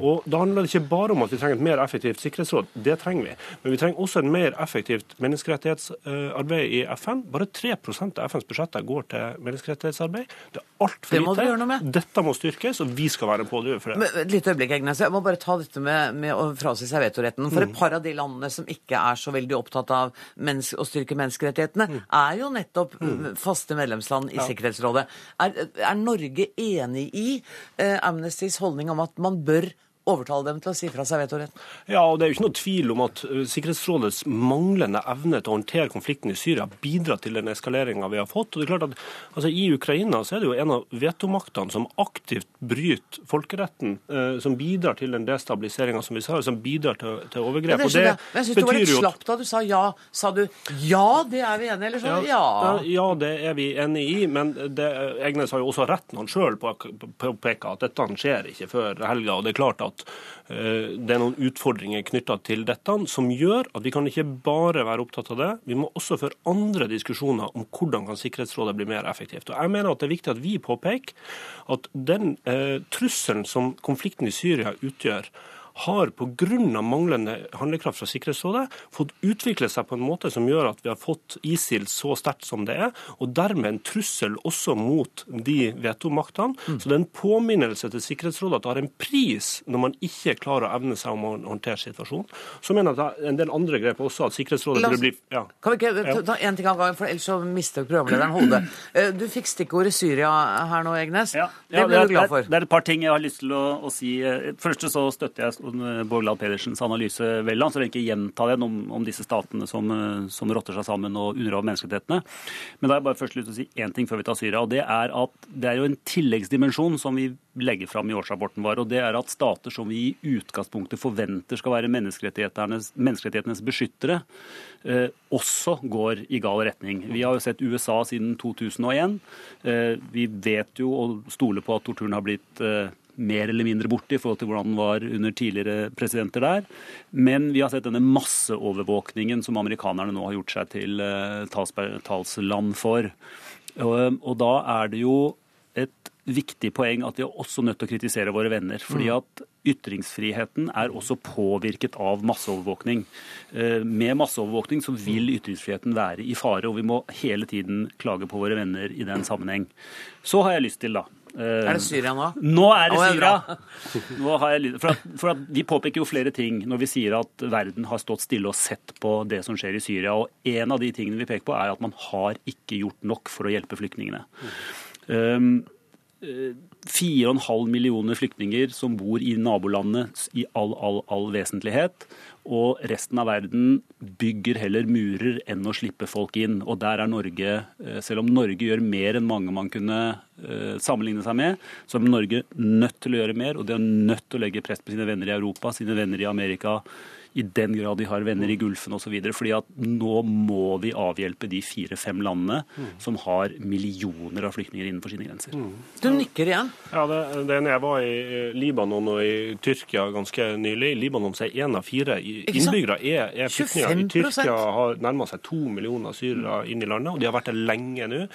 Og Da handler det ikke bare om at vi trenger et mer effektivt sikkerhetsråd, det trenger vi. Men vi trenger også et mer effektivt menneskerettighetsarbeid i FN. Bare 3% av FNs budsjetter går til menneskerettighetsarbeid. Det er altfor lite. Det må med. Dette må styrkes, og vi skal være en pådriver for det. Men, et lite øyeblikk, Egnes. Jeg må bare ta dette med, med å frasi seg vetoretten. For mm. et par av de landene som ikke er så veldig opptatt av å styrke menneskerettighetene, mm. er jo nettopp mm. faste medlemsland i ja. Sikkerhetsrådet. Er, er, Norge enig i eh, Amnestys holdning om at man bør overtale dem til å si fra seg vetoretten? Ja, og det er jo ikke noe tvil om at uh, Sikkerhetsrådets manglende evne til å håndtere konflikten i Syria bidrar til den eskaleringa vi har fått. Og det er klart at altså, I Ukraina så er det jo en av vetomaktene som aktivt bryter folkeretten, eh, som bidrar til den destabiliseringa som vi sa, som bidrar til, til overgrep. Ja, det, det Men jeg syns du var litt slapp da du sa ja. Sa du ja, det er vi enige eller så ja. ja? Ja, det er vi enig i, men det, Egnes har jo også rett når han sjøl påpeker at dette skjer ikke før helga. og det er klart at at eh, det er noen utfordringer knytta til dette som gjør at vi kan ikke bare være opptatt av det, vi må også føre andre diskusjoner om hvordan kan Sikkerhetsrådet bli mer effektivt. Og jeg mener at Det er viktig at vi påpeker at den eh, trusselen som konflikten i Syria utgjør, har pga. manglende handlekraft fra Sikkerhetsrådet fått utvikle seg på en måte som gjør at vi har fått ISIL så sterkt som det er, og dermed en trussel også mot de vetomaktene. Mm. Så det er en påminnelse til Sikkerhetsrådet at det har en pris når man ikke klarer å evne seg om å håndtere situasjonen. Så mener jeg at det er en del andre grep også, at Sikkerhetsrådet burde bli ja. Kan vi ikke ta én ting av gangen, for ellers så mister programlederen hodet. *clears throat* Eh, du fikk stikkordet Syria her nå, Egnes. Ja, ja, det ble du glad for. Det er et par ting jeg har lyst til å, å si. Først så støtter jeg Eh, Borgland Pedersens analyse vel. Så vil jeg ikke gjenta den om, om disse statene som, eh, som, rotter seg sammen og undergraver menneskerettighetene. Men da har jeg bare først lyst til å si én ting før vi tar Syria. og Det er at det er jo en tilleggsdimensjon som vi legger fram i årsrapporten vår. og Det er at stater som vi i utgangspunktet forventer skal være menneskerettighetenes, menneskerettighetenes beskyttere, eh, også går i gal retning. Vi har jo sett USA siden 2001. Eh, vi vet jo og stoler på at torturen har blitt eh, mer eller mindre borte i forhold til hvordan den var under tidligere presidenter der. Men vi har sett denne masseovervåkningen som amerikanerne nå har gjort seg til eh, talsland for. Og, og da er det jo et viktig poeng at vi er også nødt til å kritisere våre venner. fordi mm. at ytringsfriheten er også påvirket av masseovervåkning. Eh, med masseovervåkning så vil ytringsfriheten være i fare, og vi må hele tiden klage på våre venner i den sammenheng. Så har jeg lyst til, da, er det Syria nå? Nå er det Syria! *laughs* Nå jeg, for, at, for at Vi påpeker jo flere ting når vi sier at verden har stått stille og sett på det som skjer i Syria. og En av de tingene vi peker på, er at man har ikke gjort nok for å hjelpe flyktningene. Um, 4,5 millioner flyktninger som bor i nabolandet i all, all, all vesentlighet. Og resten av verden bygger heller murer enn å slippe folk inn. Og der er Norge, eh, selv om Norge gjør mer enn mange man kunne eh, sammenligne seg med, så er Norge nødt til å gjøre mer. Og de er nødt til å legge press på sine venner i Europa, sine venner i Amerika, i den grad de har venner i Gulfen osv. fordi at nå må vi avhjelpe de fire-fem landene mm. som har millioner av flyktninger innenfor sine grenser. Mm. Du nikker igjen. Ja, det, det ene jeg var i Libanon og i Tyrkia ganske nylig. I Libanon så er én av fire innbyggere er, er flyktninger. I Tyrkia har nærma seg to millioner syrere inn i landet, og de har vært det lenge nå.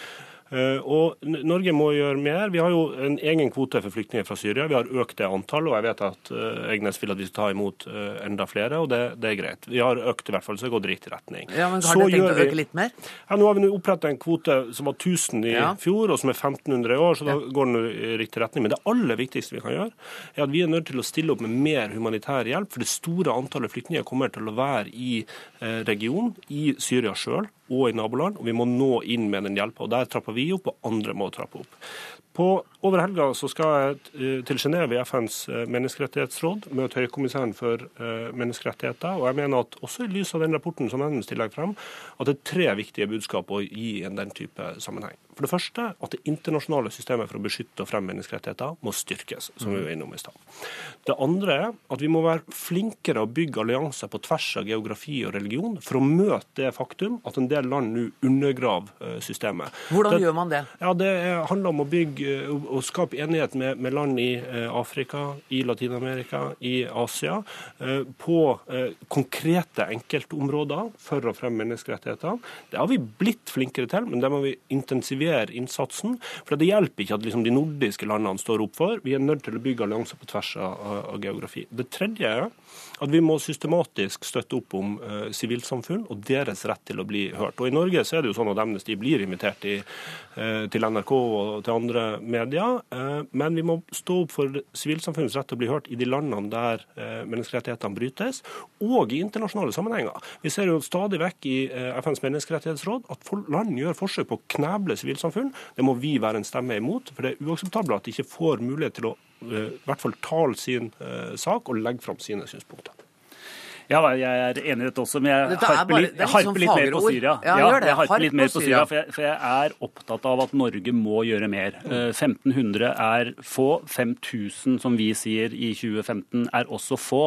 Eh, og Norge må gjøre mer. Vi har jo en egen kvote for flyktninger fra Syria. Vi har økt det antallet, og jeg vet at Egnes vil at vi skal ta imot uh, enda flere, og det, det, er greit. Vi har økt i hvert fall, så det går i riktig retning. Ja, men Har dere tenkt å øke litt mer? Ja, Nå har vi oppretta en kvote som var 1000 i ja. fjor, og som er 1500 i år, så da går den i riktig retning. Men det aller viktigste vi kan gjøre, er at vi er nødt til å stille opp med mer humanitær hjelp. For det store antallet flyktninger kommer til å være i eh, regionen, i Syria sjøl og i naboland. Og vi må nå inn med den hjelpa. Der trapper vi opp, og andre må trappe opp. På, over helga så skal jeg eh, til Genéve i FNs eh, menneskerettighetsråd møte høykommissæren for uh, menneskerettigheter. og jeg mener at Også i lys av den rapporten som Amnesty legger frem, at det er tre viktige budskap å gi i den type sammenheng. For det første at det internasjonale systemet for å beskytte og fremme menneskerettigheter må styrkes, som vi var innom i sted. Det andre er at vi må være flinkere å bygge allianser på tvers av geografi og religion for å møte det faktum at en del land nå undergraver systemet. Hvordan det, gjør man det? Ja, Det handler om å bygge og skape enighet med, med land i Afrika, i Latin-Amerika, i Asia, på konkrete enkeltområder for å fremme menneskerettigheter. Det har vi blitt flinkere til, men det må vi intensivere innsatsen. For det hjelper ikke at liksom, de nordiske landene står opp for. Vi er nødt til å bygge allianser på tvers av, av geografi. Det tredje er at vi må systematisk støtte opp om uh, sivilsamfunn og deres rett til å bli hørt. Og I Norge så er det jo sånn at Amnesty blir invitert i, uh, til NRK og til andre medier. Uh, men vi må stå opp for sivilsamfunnets rett til å bli hørt i de landene der menneskerettighetene brytes, og i internasjonale sammenhenger. Vi ser jo stadig vekk i FNs menneskerettighetsråd at land gjør forsøk på å kneble sivilsamfunn. Det må vi være en stemme imot, for det er uakseptabelt at de ikke får mulighet til å Eh, i hvert fall tale sin eh, sak og legge fram sine synspunkter. Ja, jeg er enig i dette også, men jeg harper litt, jeg harper litt mer på Syria. Ja, ja jeg harper litt mer på Syria, for jeg, for jeg, er opptatt av at Norge må gjøre mer. 1500 eh, er få. 5000, som vi sier i 2015, er også få.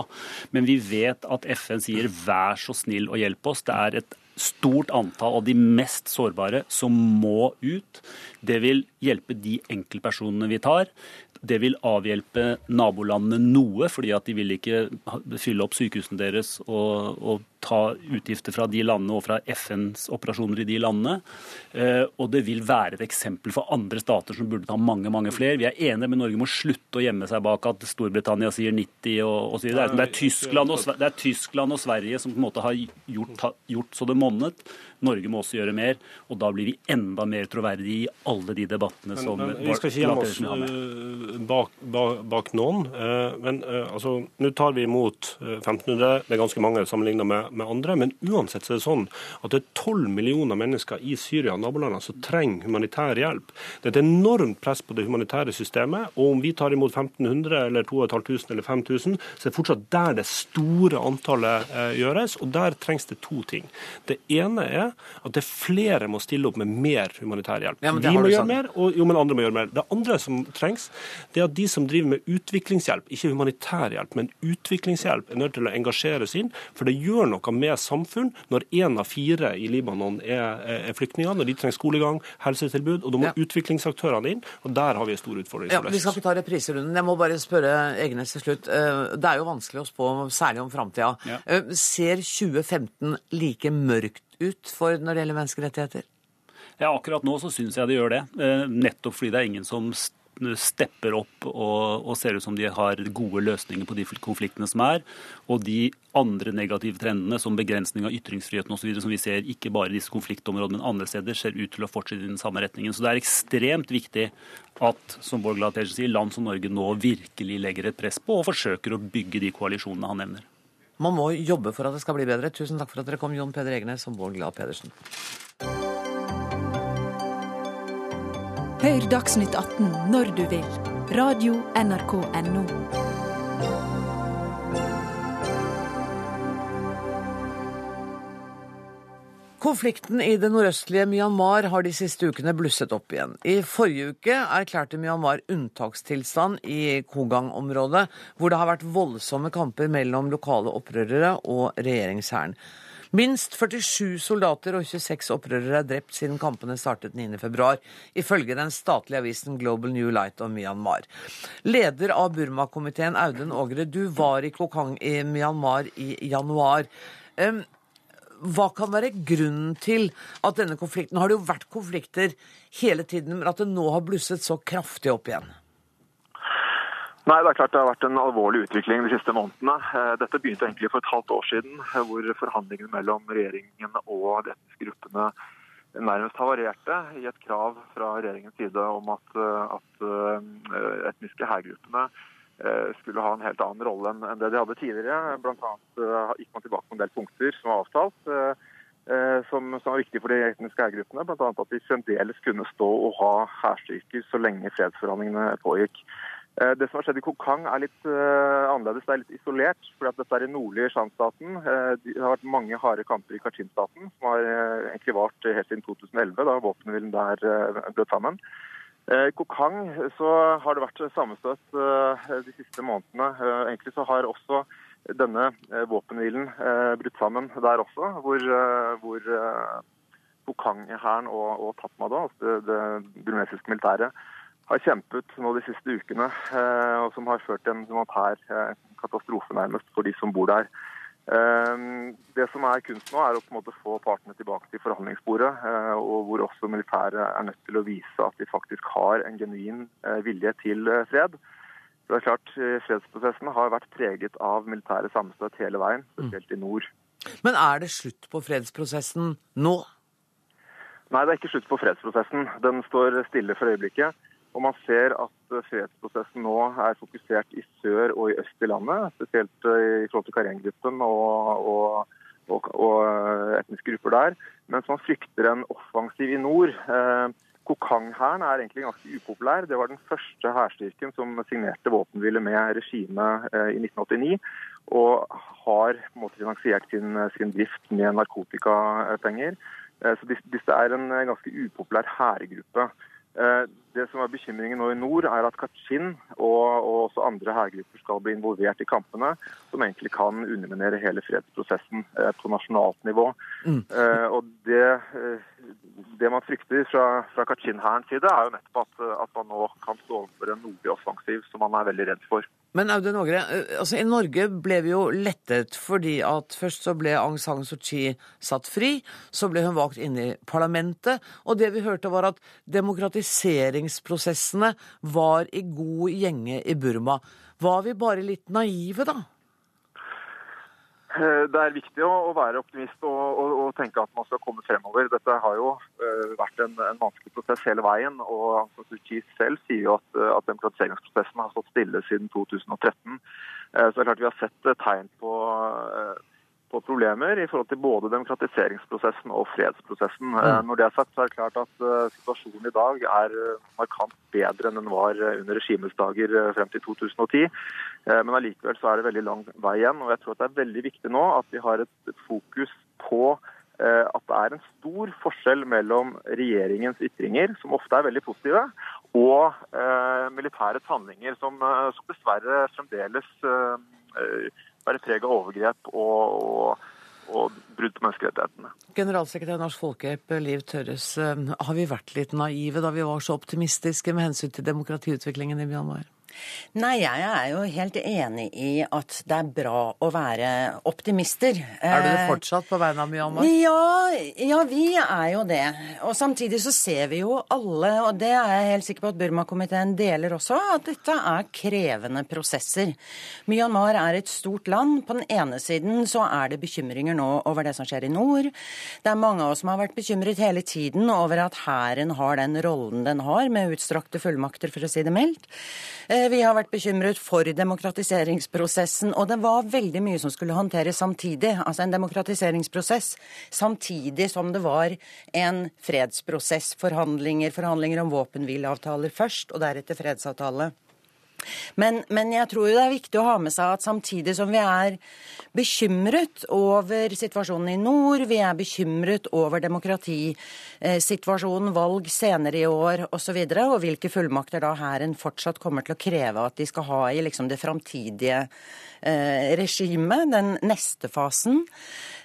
Men vi vet at FN sier vær så snill og hjelp oss. Det er et stort antall av de mest sårbare som må ut. Det vil hjelpe de enkeltpersonene vi tar. Det vil avhjelpe nabolandene noe, fordi at de vil ikke fylle opp sykehusene deres og, og ta utgifter fra de landene og fra FNs operasjoner i de landene. Eh, og det vil være et eksempel for andre stater som burde ta mange mange flere. Vi er enige, men Norge må slutte å gjemme seg bak at Storbritannia sier 90 og osv. Det, det, det, er Tyskland og Sverige som på en måte har gjort, gjort så det monnet. Norge må også gjøre mer, og da blir vi enda mer troverdige i alle de debattene men, som men, Vi skal ikke gjemme oss uh, bak, bak, bak, noen. Uh, men uh, altså, nå tar vi imot 1500. Det er ganske mange sammenlignet med, med, andre. Men uansett så er det sånn at det er 12 millioner mennesker i Syria og nabolandene som trenger humanitær hjelp. Det er et enormt press på det humanitære systemet. Og om vi tar imot 1500 eller 2500 eller 5000, så er det fortsatt der det store antallet gjøres. Og der trengs det to ting. Det ene er at det er flere må stille opp med mer humanitær hjelp. Ja, Vi må gjøre mer, og jo, men andre må gjøre mer. Det andre som trengs, det er at de som driver med utviklingshjelp, ikke humanitær hjelp, men utviklingshjelp, er nødt til å engasjere seg inn. For det gjør noe med samfunn når én av fire i Libanon er, er flyktninger, når de trenger skolegang, helsetilbud. og Da må ja. utviklingsaktørene inn, og der har vi en stor utfordring. Ja, vi skal ikke ta repriserunden. Jeg må bare spørre Egenes til slutt. Eh, det er jo vanskelig å spå, særlig om framtida. Ja. Eh, ser 2015 like mørkt ut for når det gjelder menneskerettigheter? Ja, Akkurat nå så syns jeg det gjør det. Eh, nettopp fordi det er ingen som stepper opp og, og, ser ut som de har gode løsninger på de konfliktene som er. Og de andre negative trendene, som begrensning av ytringsfriheten osv., som vi ser ikke bare i disse konfliktområdene, men andre steder, ser ut til å fortsette i den samme retningen. Så det er ekstremt viktig at som Bård Glad Pedersen sier, land som Norge nå virkelig legger et press på og forsøker å bygge de koalisjonene han nevner. Man må jobbe for at det skal bli bedre. Tusen takk for at dere kom, Jon Peder Egenes og Bård Glad Pedersen. Hør Dagsnytt 18 når du vil. Radio NRK Radio.nrk.no. Konflikten i det nordøstlige Myanmar har de siste ukene blusset opp igjen. I forrige uke erklærte Myanmar unntakstilstand i Kogang-området, hvor det har vært voldsomme kamper mellom lokale opprørere og regjeringshæren. Minst 47 soldater og 26 opprørere er drept siden kampene startet 9.2, ifølge den statlige avisen Global New Light om Myanmar. Leder av Burma-komiteen, Audun Ågre, du var i Kokang i Myanmar i januar. hva kan være grunnen til at denne konflikten har det jo vært konflikter hele tiden, men at det nå har blusset så kraftig opp igjen? Nei, Det er klart det har vært en alvorlig utvikling de siste månedene. Eh, dette begynte egentlig for et halvt år siden, eh, hvor forhandlingene mellom regjeringen og de etniske gruppene nærmest havarerte i et krav fra regjeringens side om at, eh, at etniske hærgruppene skulle ha en helt annen rolle enn det de hadde tidligere. Blant annet gikk man tilbake på en del punkter som var avtalt, som, som var viktige for de etniske hærgruppene. Bl.a. at de fremdeles kunne stå og ha hærstyrker så lenge fredsforhandlingene pågikk. Eh, det som har skjedd i Kokang er litt uh, annerledes, det er litt isolert. fordi Dette er i nordlige Shan-staten. Uh, det har vært mange harde kamper i Kachin-staten, som har egentlig vart helt siden 2011, da våpenhvilen der brøt sammen. I Kokang så har det vært sammenstøt de siste månedene. Egentlig så har også denne våpenhvilen brutt sammen der også, hvor, hvor Kokang-hæren og, og Tatmada, altså det, det burmesiske militæret, har kjempet nå de siste ukene, eh, og som har ført til en humanitær eh, katastrofe nærmest for de som bor der. Eh, det som er kunst nå, er å på en måte få partene tilbake til forhandlingsbordet, og hvor også militæret er nødt til å vise at de faktisk har en genuin vilje til fred. Det er klart, Fredsprosessen har vært preget av militære sammenstøt hele veien, spesielt i nord. Men er det slutt på fredsprosessen nå? Nei, det er ikke slutt på fredsprosessen. Den står stille for øyeblikket. Og man ser at eh, fredsprosessen nå er fokusert i sør og i øst i landet, spesielt eh, i forhold til Karen-gruppen og, og, og, og, eh, etniske grupper der. Mens man frykter en offensiv i nord. Kokang-hæren er egentlig ganske upopulær. Det var den første hærstyrken som signerte våpenhvile med regimet i 1989. Og har på en måte finansiert sin, sin drift med narkotikapenger. Så disse er en ganske upopulær hærgruppe. Eh, det som er bekymringen nå i nord, er at Kachin og, og også andre hærgrupper skal bli involvert i kampene, som egentlig kan underminere hele fredsprosessen eh, på nasjonalt nivå. Mm. Eh, og det, det, man frykter fra, fra Kachin-hærens side, er jo nettopp at, at man nå kan stå overfor en nordlig offensiv som man er veldig redd for. Men Audun Ågre, eh, altså i Norge ble vi jo lettet fordi at først så ble Aung San Suu Kyi satt fri, så ble hun valgt inn i parlamentet, og det vi hørte var at demokratiseringsprosessene var i god gjenge i Burma. Var vi bare litt naive, da? Eh, det er viktig å, være optimist og, og, og, tenke at man skal komme fremover. Dette har jo uh, vært en, en, vanskelig prosess hele veien. og Suu selv sier jo at, eh, at demokratiseringsprosessen har stått stille siden 2013. Uh, så det er klart Vi har sett tegn på på problemer i forhold til både demokratiseringsprosessen og fredsprosessen. Mm. Når det er sagt, så er det klart at uh, situasjonen i dag er uh, markant bedre enn den var under regimets dager frem til 2010. Uh, men allikevel så er det veldig lang vei igjen. og jeg tror at det er veldig viktig nå at vi har et, et fokus på at det er en stor forskjell mellom regjeringens ytringer, som ofte er veldig positive, og militærets handlinger, som, som dessverre fremdeles være preg av overgrep og, og, og brudd på menneskerettighetene. Generalsekretær Norsk Folkehjelp, Liv Tørres. Eh, har vi vært litt naive da vi var så optimistiske med hensyn til demokratiutviklingen i Myanmar? Nei, jeg er jo helt enig i at det er bra å være optimister. Er du det eh, fortsatt på vegne av Myanmar? Ja, ja, vi er jo det. Og samtidig så ser vi jo alle, og det er jeg helt sikker på at Burma-komiteen deler også, at dette er krevende prosesser. Myanmar er et stort land. På den ene siden så er det bekymringer nå over det som skjer i nord. Det er mange av oss som har vært bekymret hele tiden over at hæren har den rollen den har, med utstrakte fullmakter, for å si det mildt. Eh, vi har vært bekymret for demokratiseringsprosessen, og det var veldig mye som skulle håndteres samtidig. Altså en demokratiseringsprosess samtidig som det var en fredsprosess. Forhandlinger, forhandlinger om våpenhvileavtaler først, og deretter fredsavtale. Men, men, jeg tror det er viktig å ha med seg at samtidig som vi er bekymret over situasjonen i nord, vi er bekymret over demokratisituasjonen, valg senere i år osv., og, så videre, og hvilke fullmakter da hæren fortsatt kommer til å kreve at de skal ha i liksom det framtidige regimet, den neste fasen.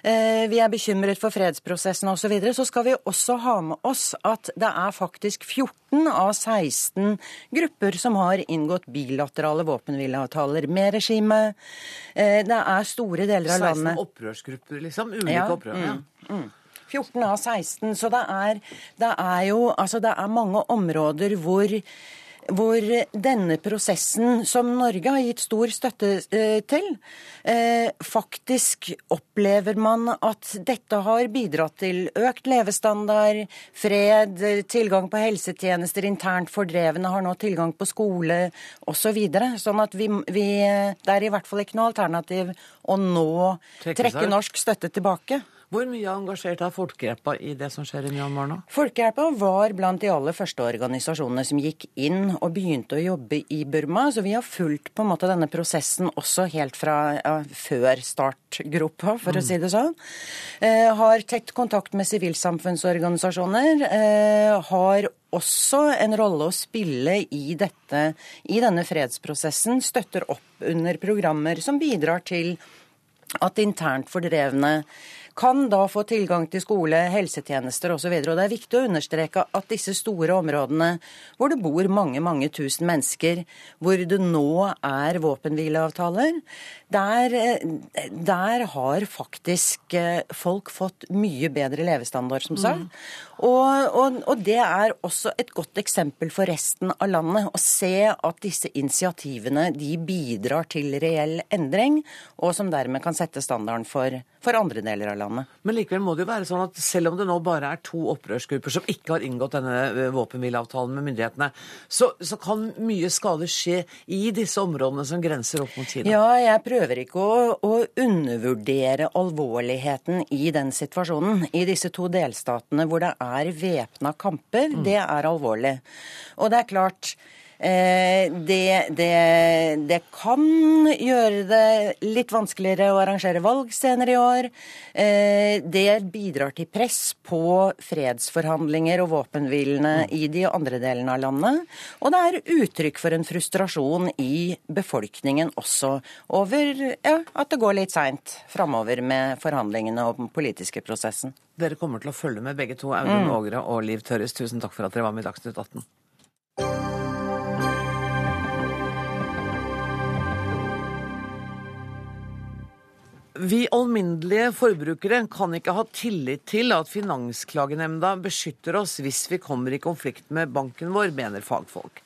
Eh, vi er bekymret for fredsprosessen osv., så, videre, så skal vi også ha med oss at det er faktisk 14 av 16 grupper som har inngått bilaterale våpenhvileavtaler med regimet. Eh, det er store deler av landet 16 opprørsgrupper, liksom? Ulike Ja, opprør? Ja. mm, mm. 14 av 16. Så det er, det er jo Altså, det er mange områder hvor hvor denne prosessen, som Norge har gitt stor støtte eh, til, eh, faktisk opplever man at dette har bidratt til økt levestandard, fred, tilgang på helsetjenester, internt fordrevne har nå tilgang på skole osv. Så videre. sånn at vi, vi, det er i hvert fall ikke noe alternativ å nå Trekke norsk støtte tilbake. Hvor mye engasjert er Folkehjelpa i det som skjer i Myanmar nå? Folkehjelpa var blant de aller første organisasjonene som gikk inn og begynte å jobbe i Burma. Så vi har fulgt på en måte denne prosessen også helt fra ja, før startgropa, for å si det sånn. Eh, har tett kontakt med sivilsamfunnsorganisasjoner. Eh, har også en rolle å spille i, dette, i denne fredsprosessen. Støtter opp under programmer som bidrar til at internt fordrevne kan da få tilgang til skole, helsetjenester osv. Det er viktig å understreke at disse store områdene hvor det bor mange, mange tusen mennesker, hvor det nå er våpenhvileavtaler, der, eh, der har faktisk eh, folk fått mye bedre levestandard, som sagt. Og, og, og det er også et godt eksempel for resten av landet å se at disse initiativene de bidrar til reell endring, og som dermed kan sette standarden for, for andre deler av landet. Men likevel må det jo være sånn at selv om det nå bare er to opprørsgrupper som ikke har inngått denne eh, våpenhvileavtalen med myndighetene, så, så kan mye skade skje i disse områdene som grenser opp mot Kina. Ja, jeg prøver ikke å, å undervurdere alvorligheten i den situasjonen. I disse to delstatene hvor det er væpna kamper, det er alvorlig. Og det er klart det, det, det kan gjøre det litt vanskeligere å arrangere valg senere i år. Eh, det bidrar til press på fredsforhandlinger og våpenhvilene i de andre delene av landet. Og det er uttrykk for en frustrasjon i befolkningen også over ja, at det går litt seint framover med forhandlingene og den politiske prosessen. Dere kommer til å følge med begge to, Audun Mm. Ågre og Liv Tørres. Tusen takk for at dere var med i Dagsnytt 18. Vi alminnelige forbrukere kan ikke ha tillit til at Finansklagenemnda beskytter oss hvis vi kommer i konflikt med banken vår, mener fagfolk.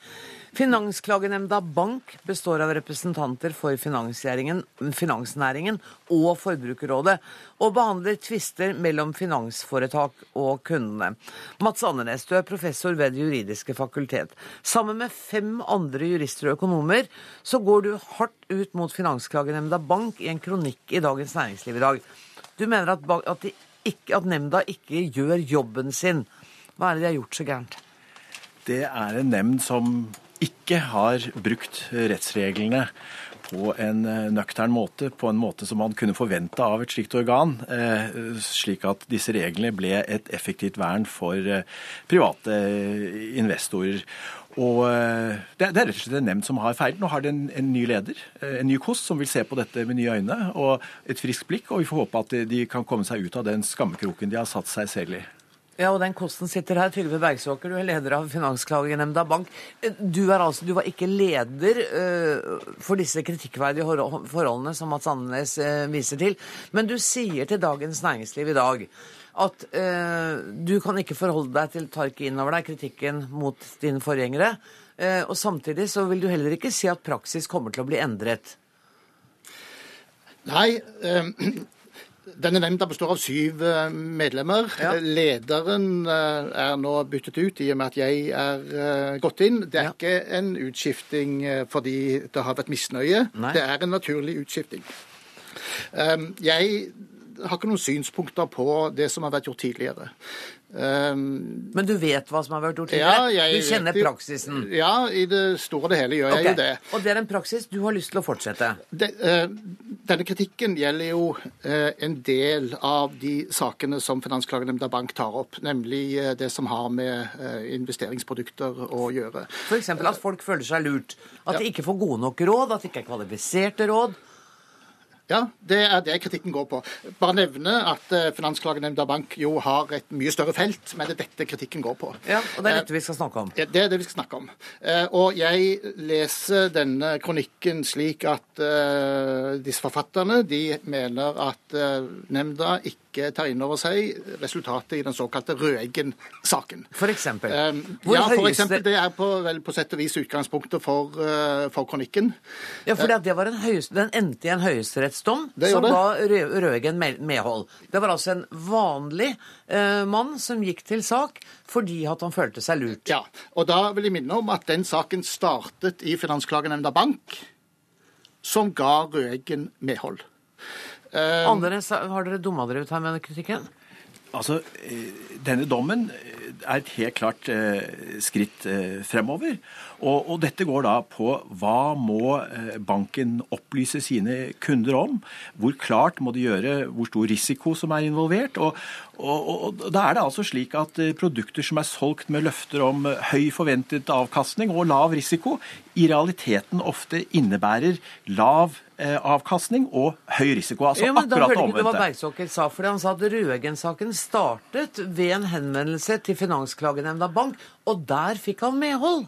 Finansklagenemnda Bank består av representanter for finansnæringen, og Forbrukerrådet, og behandler tvister mellom finansforetak og kundene. Mats Andenes, du er professor ved Det juridiske fakultet. Sammen med fem andre jurister og økonomer så går du hardt ut mot Finansklagenemnda Bank i en kronikk i Dagens Næringsliv i dag. Du mener at, at, ikke, at nemnda ikke gjør jobben sin. Hva er det de har gjort så gærent? Det er en nemnd som ikke har brukt rettsreglene på en eh, nøktern måte, på en måte som man kunne forvente av et slikt organ, eh, slik at disse reglene ble et effektivt vern for eh, private investorer. Og det, er rett og slett en nemnd som har feil. Nå har de en, en ny leder, en ny kost, som vil se på dette med nye øyne og et friskt blikk. Og vi får håpe at de kan komme seg ut av den skammekroken de har satt seg selv i. Ja, og den kosten sitter her. Trygve Bergsåker, du er leder av Finansklagenemnda Bank. Du, altså, du var ikke leder uh, for disse kritikkverdige forholdene som Mats Andenes uh, viser til. Men du sier til Dagens Næringsliv i dag at uh, du kan ikke forholde deg til, tar ikke inn over deg kritikken mot dine forgjengere. og samtidig så vil du heller ikke si at praksis kommer til å bli endret. Nei. Eh, Denne nemnda består av syv medlemmer. medlemmer. Lederen eh, er nå byttet ut i og med at jeg er eh, gått inn. Det er ikke en utskifting eh, fordi det har vært misnøye. Nei. Det er en naturlig utskifting. Um, Jeg har ikke noen synspunkter på det som har vært gjort tidligere. Um, Men du vet hva som har vært gjort tidligere? Ja, du kjenner vet praksisen? Ja, i det store og det hele gjør jeg jo det. Og det er en praksis du har lyst til å fortsette? De, uh, denne kritikken gjelder jo uh, en del av de sakene som Finansklagenemnda Bank tar opp, nemlig uh, det som har med eh, investeringsprodukter å gjøre. F.eks. at folk føler seg lurt. At Ja. de ikke får gode nok råd, at det ikke er kvalifiserte råd. Ja, det er det kritikken går på. Bare nevne at eh, Finansklagenemnda Bank jo har et mye større felt, men det er dette kritikken går på. Ja, Og det er dette vi skal snakke om. Ja, det er det vi skal snakke om. Eh, Og jeg leser denne kronikken slik at eh, disse forfatterne de mener at eh, nemnda ikke tar inn over seg resultatet i den såkalte Røeggen-saken. For eksempel? Hvor ja, for eksempel, Det er på, vel på sett og vis utgangspunktet for, eh, for kronikken. Ja, for det var en høyeste, Den endte i en høyesterettsdom som ga Røgen Røeggen medhold. Det var altså en vanlig eh, mann som gikk til sak fordi at han følte seg lurt. Ja, og da vil jeg minne om at den saken startet i Finansklagenemnda Bank, som ga Røeggen medhold. Eh, Andre, har dere dumma dere ut her med kritikken? Altså, eh, denne dommen er et helt klart eh, skritt eh, fremover. Og, og dette går da på hva må eh, banken opplyse sine kunder om? Hvor klart må de gjøre hvor stor risiko som er involvert? Og, og, og, da er det altså slik at produkter som er solgt med løfter om høy forventet avkastning og lav risiko, i realiteten ofte innebærer lav eh, avkastning og høy risiko. Altså ja, men da hørte ikke du hva. Bergsåker sa, fordi han sa at Røeggen-saken startet ved en henvendelse til Finansklagenemnda Bank, og der fikk han medhold.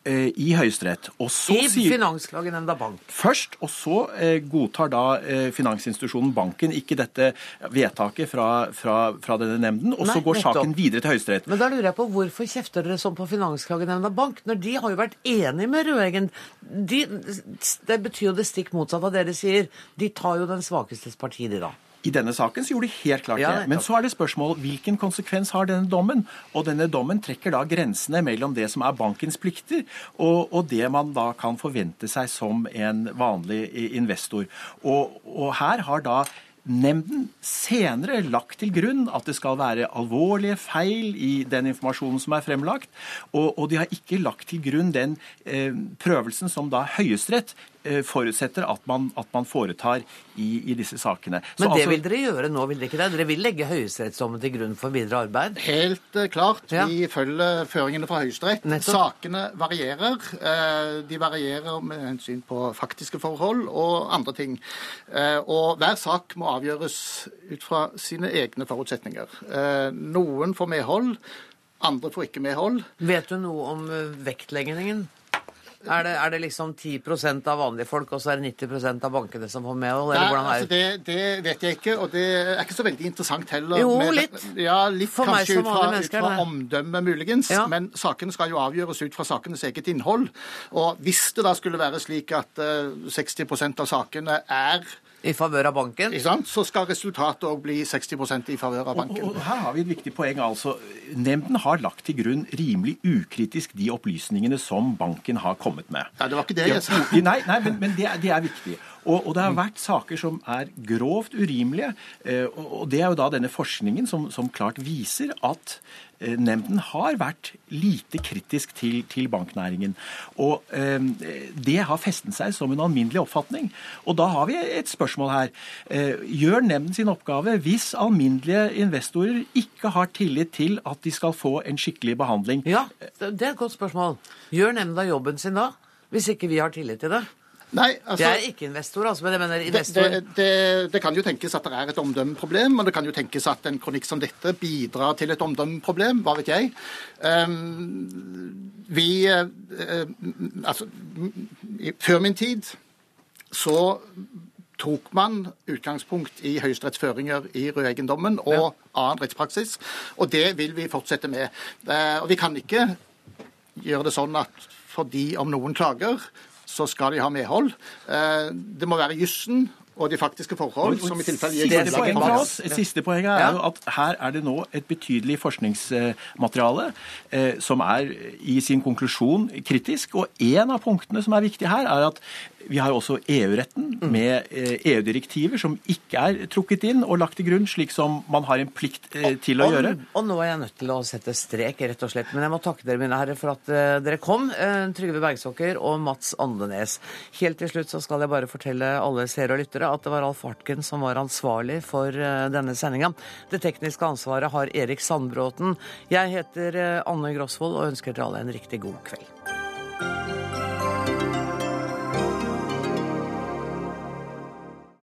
Eh, I Høyesterett. Og så I sier Finansklagenemnda Bank. Først, og så eh, godtar da eh, finansinstitusjonen banken ikke dette vedtaket fra, fra, fra denne nemnden, og så går nettopp. saken videre til Høyesterett. Men da lurer jeg på hvorfor kjefter dere sånn på Finansklagenemnda Bank, når de har jo vært enige med Røeggen? De, det betyr jo det stikk motsatte av det dere sier. De tar jo den svakestes parti, de da. I denne saken så gjorde de helt klart det. Men så er det spørsmål hvilken konsekvens har denne dommen? Og denne dommen trekker da grensene mellom det som er bankens plikter, og, og det man da kan forvente seg som en vanlig investor. Og, og her har da Nemnden senere lagt til grunn at det skal være alvorlige feil i den informasjonen som er fremlagt, og, og de har ikke lagt til grunn den eh, prøvelsen som da Høyesterett forutsetter at man, at man foretar i, i disse sakene. Så Men det altså- vil dere gjøre nå, vil dere ikke det? Dere vil legge høyesterettsdommen til grunn for videre arbeid? Helt klart. klart. Vi følger føringene fra Høyesterett. Sakene varierer. Eh, De varierer med hensyn på faktiske forhold og andre ting. Eh, Og hver sak må avgjøres ut fra sine egne forutsetninger. Eh, Noen får medhold, andre får ikke medhold. Vet du noe om eh, vektleggingen? Er det, er det liksom 10% av vanlige folk, og så er det 90% av bankene som får medhold? Eller hvordan er altså det, det vet jeg ikke, og det er ikke så veldig interessant heller. Jo, med- litt. Ja, litt For kanskje ut fra, ut fra det. omdømme, muligens. Ja. Men sakene skal jo avgjøres ut fra sakenes eget innhold. Og hvis det da skulle være slik at uh, 60% av sakene er I favør av banken? Ikke sant? Så skal resultatet òg bli 60% i favør av banken. Og her har vi et viktig poeng. altså. Nemnden har lagt til grunn rimelig ukritisk de opplysningene som banken har kommet med. Ja, det var ikke det jeg sa. Ja, *laughs* Nei, nei men, men det, er, det er viktig. Og, og det har vært saker som er grovt urimelige. eh, Og, og det er jo da denne forskningen som, som klart viser at eh, nemnden har vært lite kritisk til, til banknæringen. Og eh, det har festet seg som en alminnelig oppfatning. Og da har vi et spørsmål her. Eh, gjør nemnden sin oppgave hvis alminnelige investorer ikke har tillit til at de skal få en skikkelig behandling? Ja, det er et godt spørsmål. Gjør nemnda jobben sin da, hvis ikke vi har tillit til det? Nei, altså, Jeg er ikke investor, altså, men jeg mener investor. det, det, det kan jo tenkes at det er et omdømmeproblem, og det kan jo tenkes at en kronikk som dette bidrar til et omdømmeproblem, hva vet jeg. Um, vi eh, Altså, i- før min tid så tok man utgangspunkt i Høyesteretts føringer i Rød-eiendommen og annen rettspraksis, og det vil vi fortsette med. Uh, Og vi kan ikke gjøre det sånn at fordi om noen klager, så skal de ha medhold. Eh, Det må være jussen og de faktiske forhold som i tilfelle gir Siste grunnlag for for oss, siste poenget er jo at her er det nå et betydelig forskningsmateriale eh, som er i sin konklusjon kritisk. Og en av punktene som er viktig her, er at vi har også EU-retten med eh, EU-direktiver som ikke er trukket inn og lagt til grunn, slik som man har en plikt eh, til å og, gjøre. Og nå er jeg nødt til å sette strek, rett og slett. Men jeg må takke dere, mine herrer, for at eh, dere kom. Trygve Bergsåker og Mats Andenes. Helt til slutt så skal jeg bare fortelle alle seere og lyttere at det var Alf Hartken som var ansvarlig for denne sendinga. Det tekniske ansvaret har Erik Sandbråten. Jeg heter Anne Grosvold og ønsker dere alle en riktig god kveld.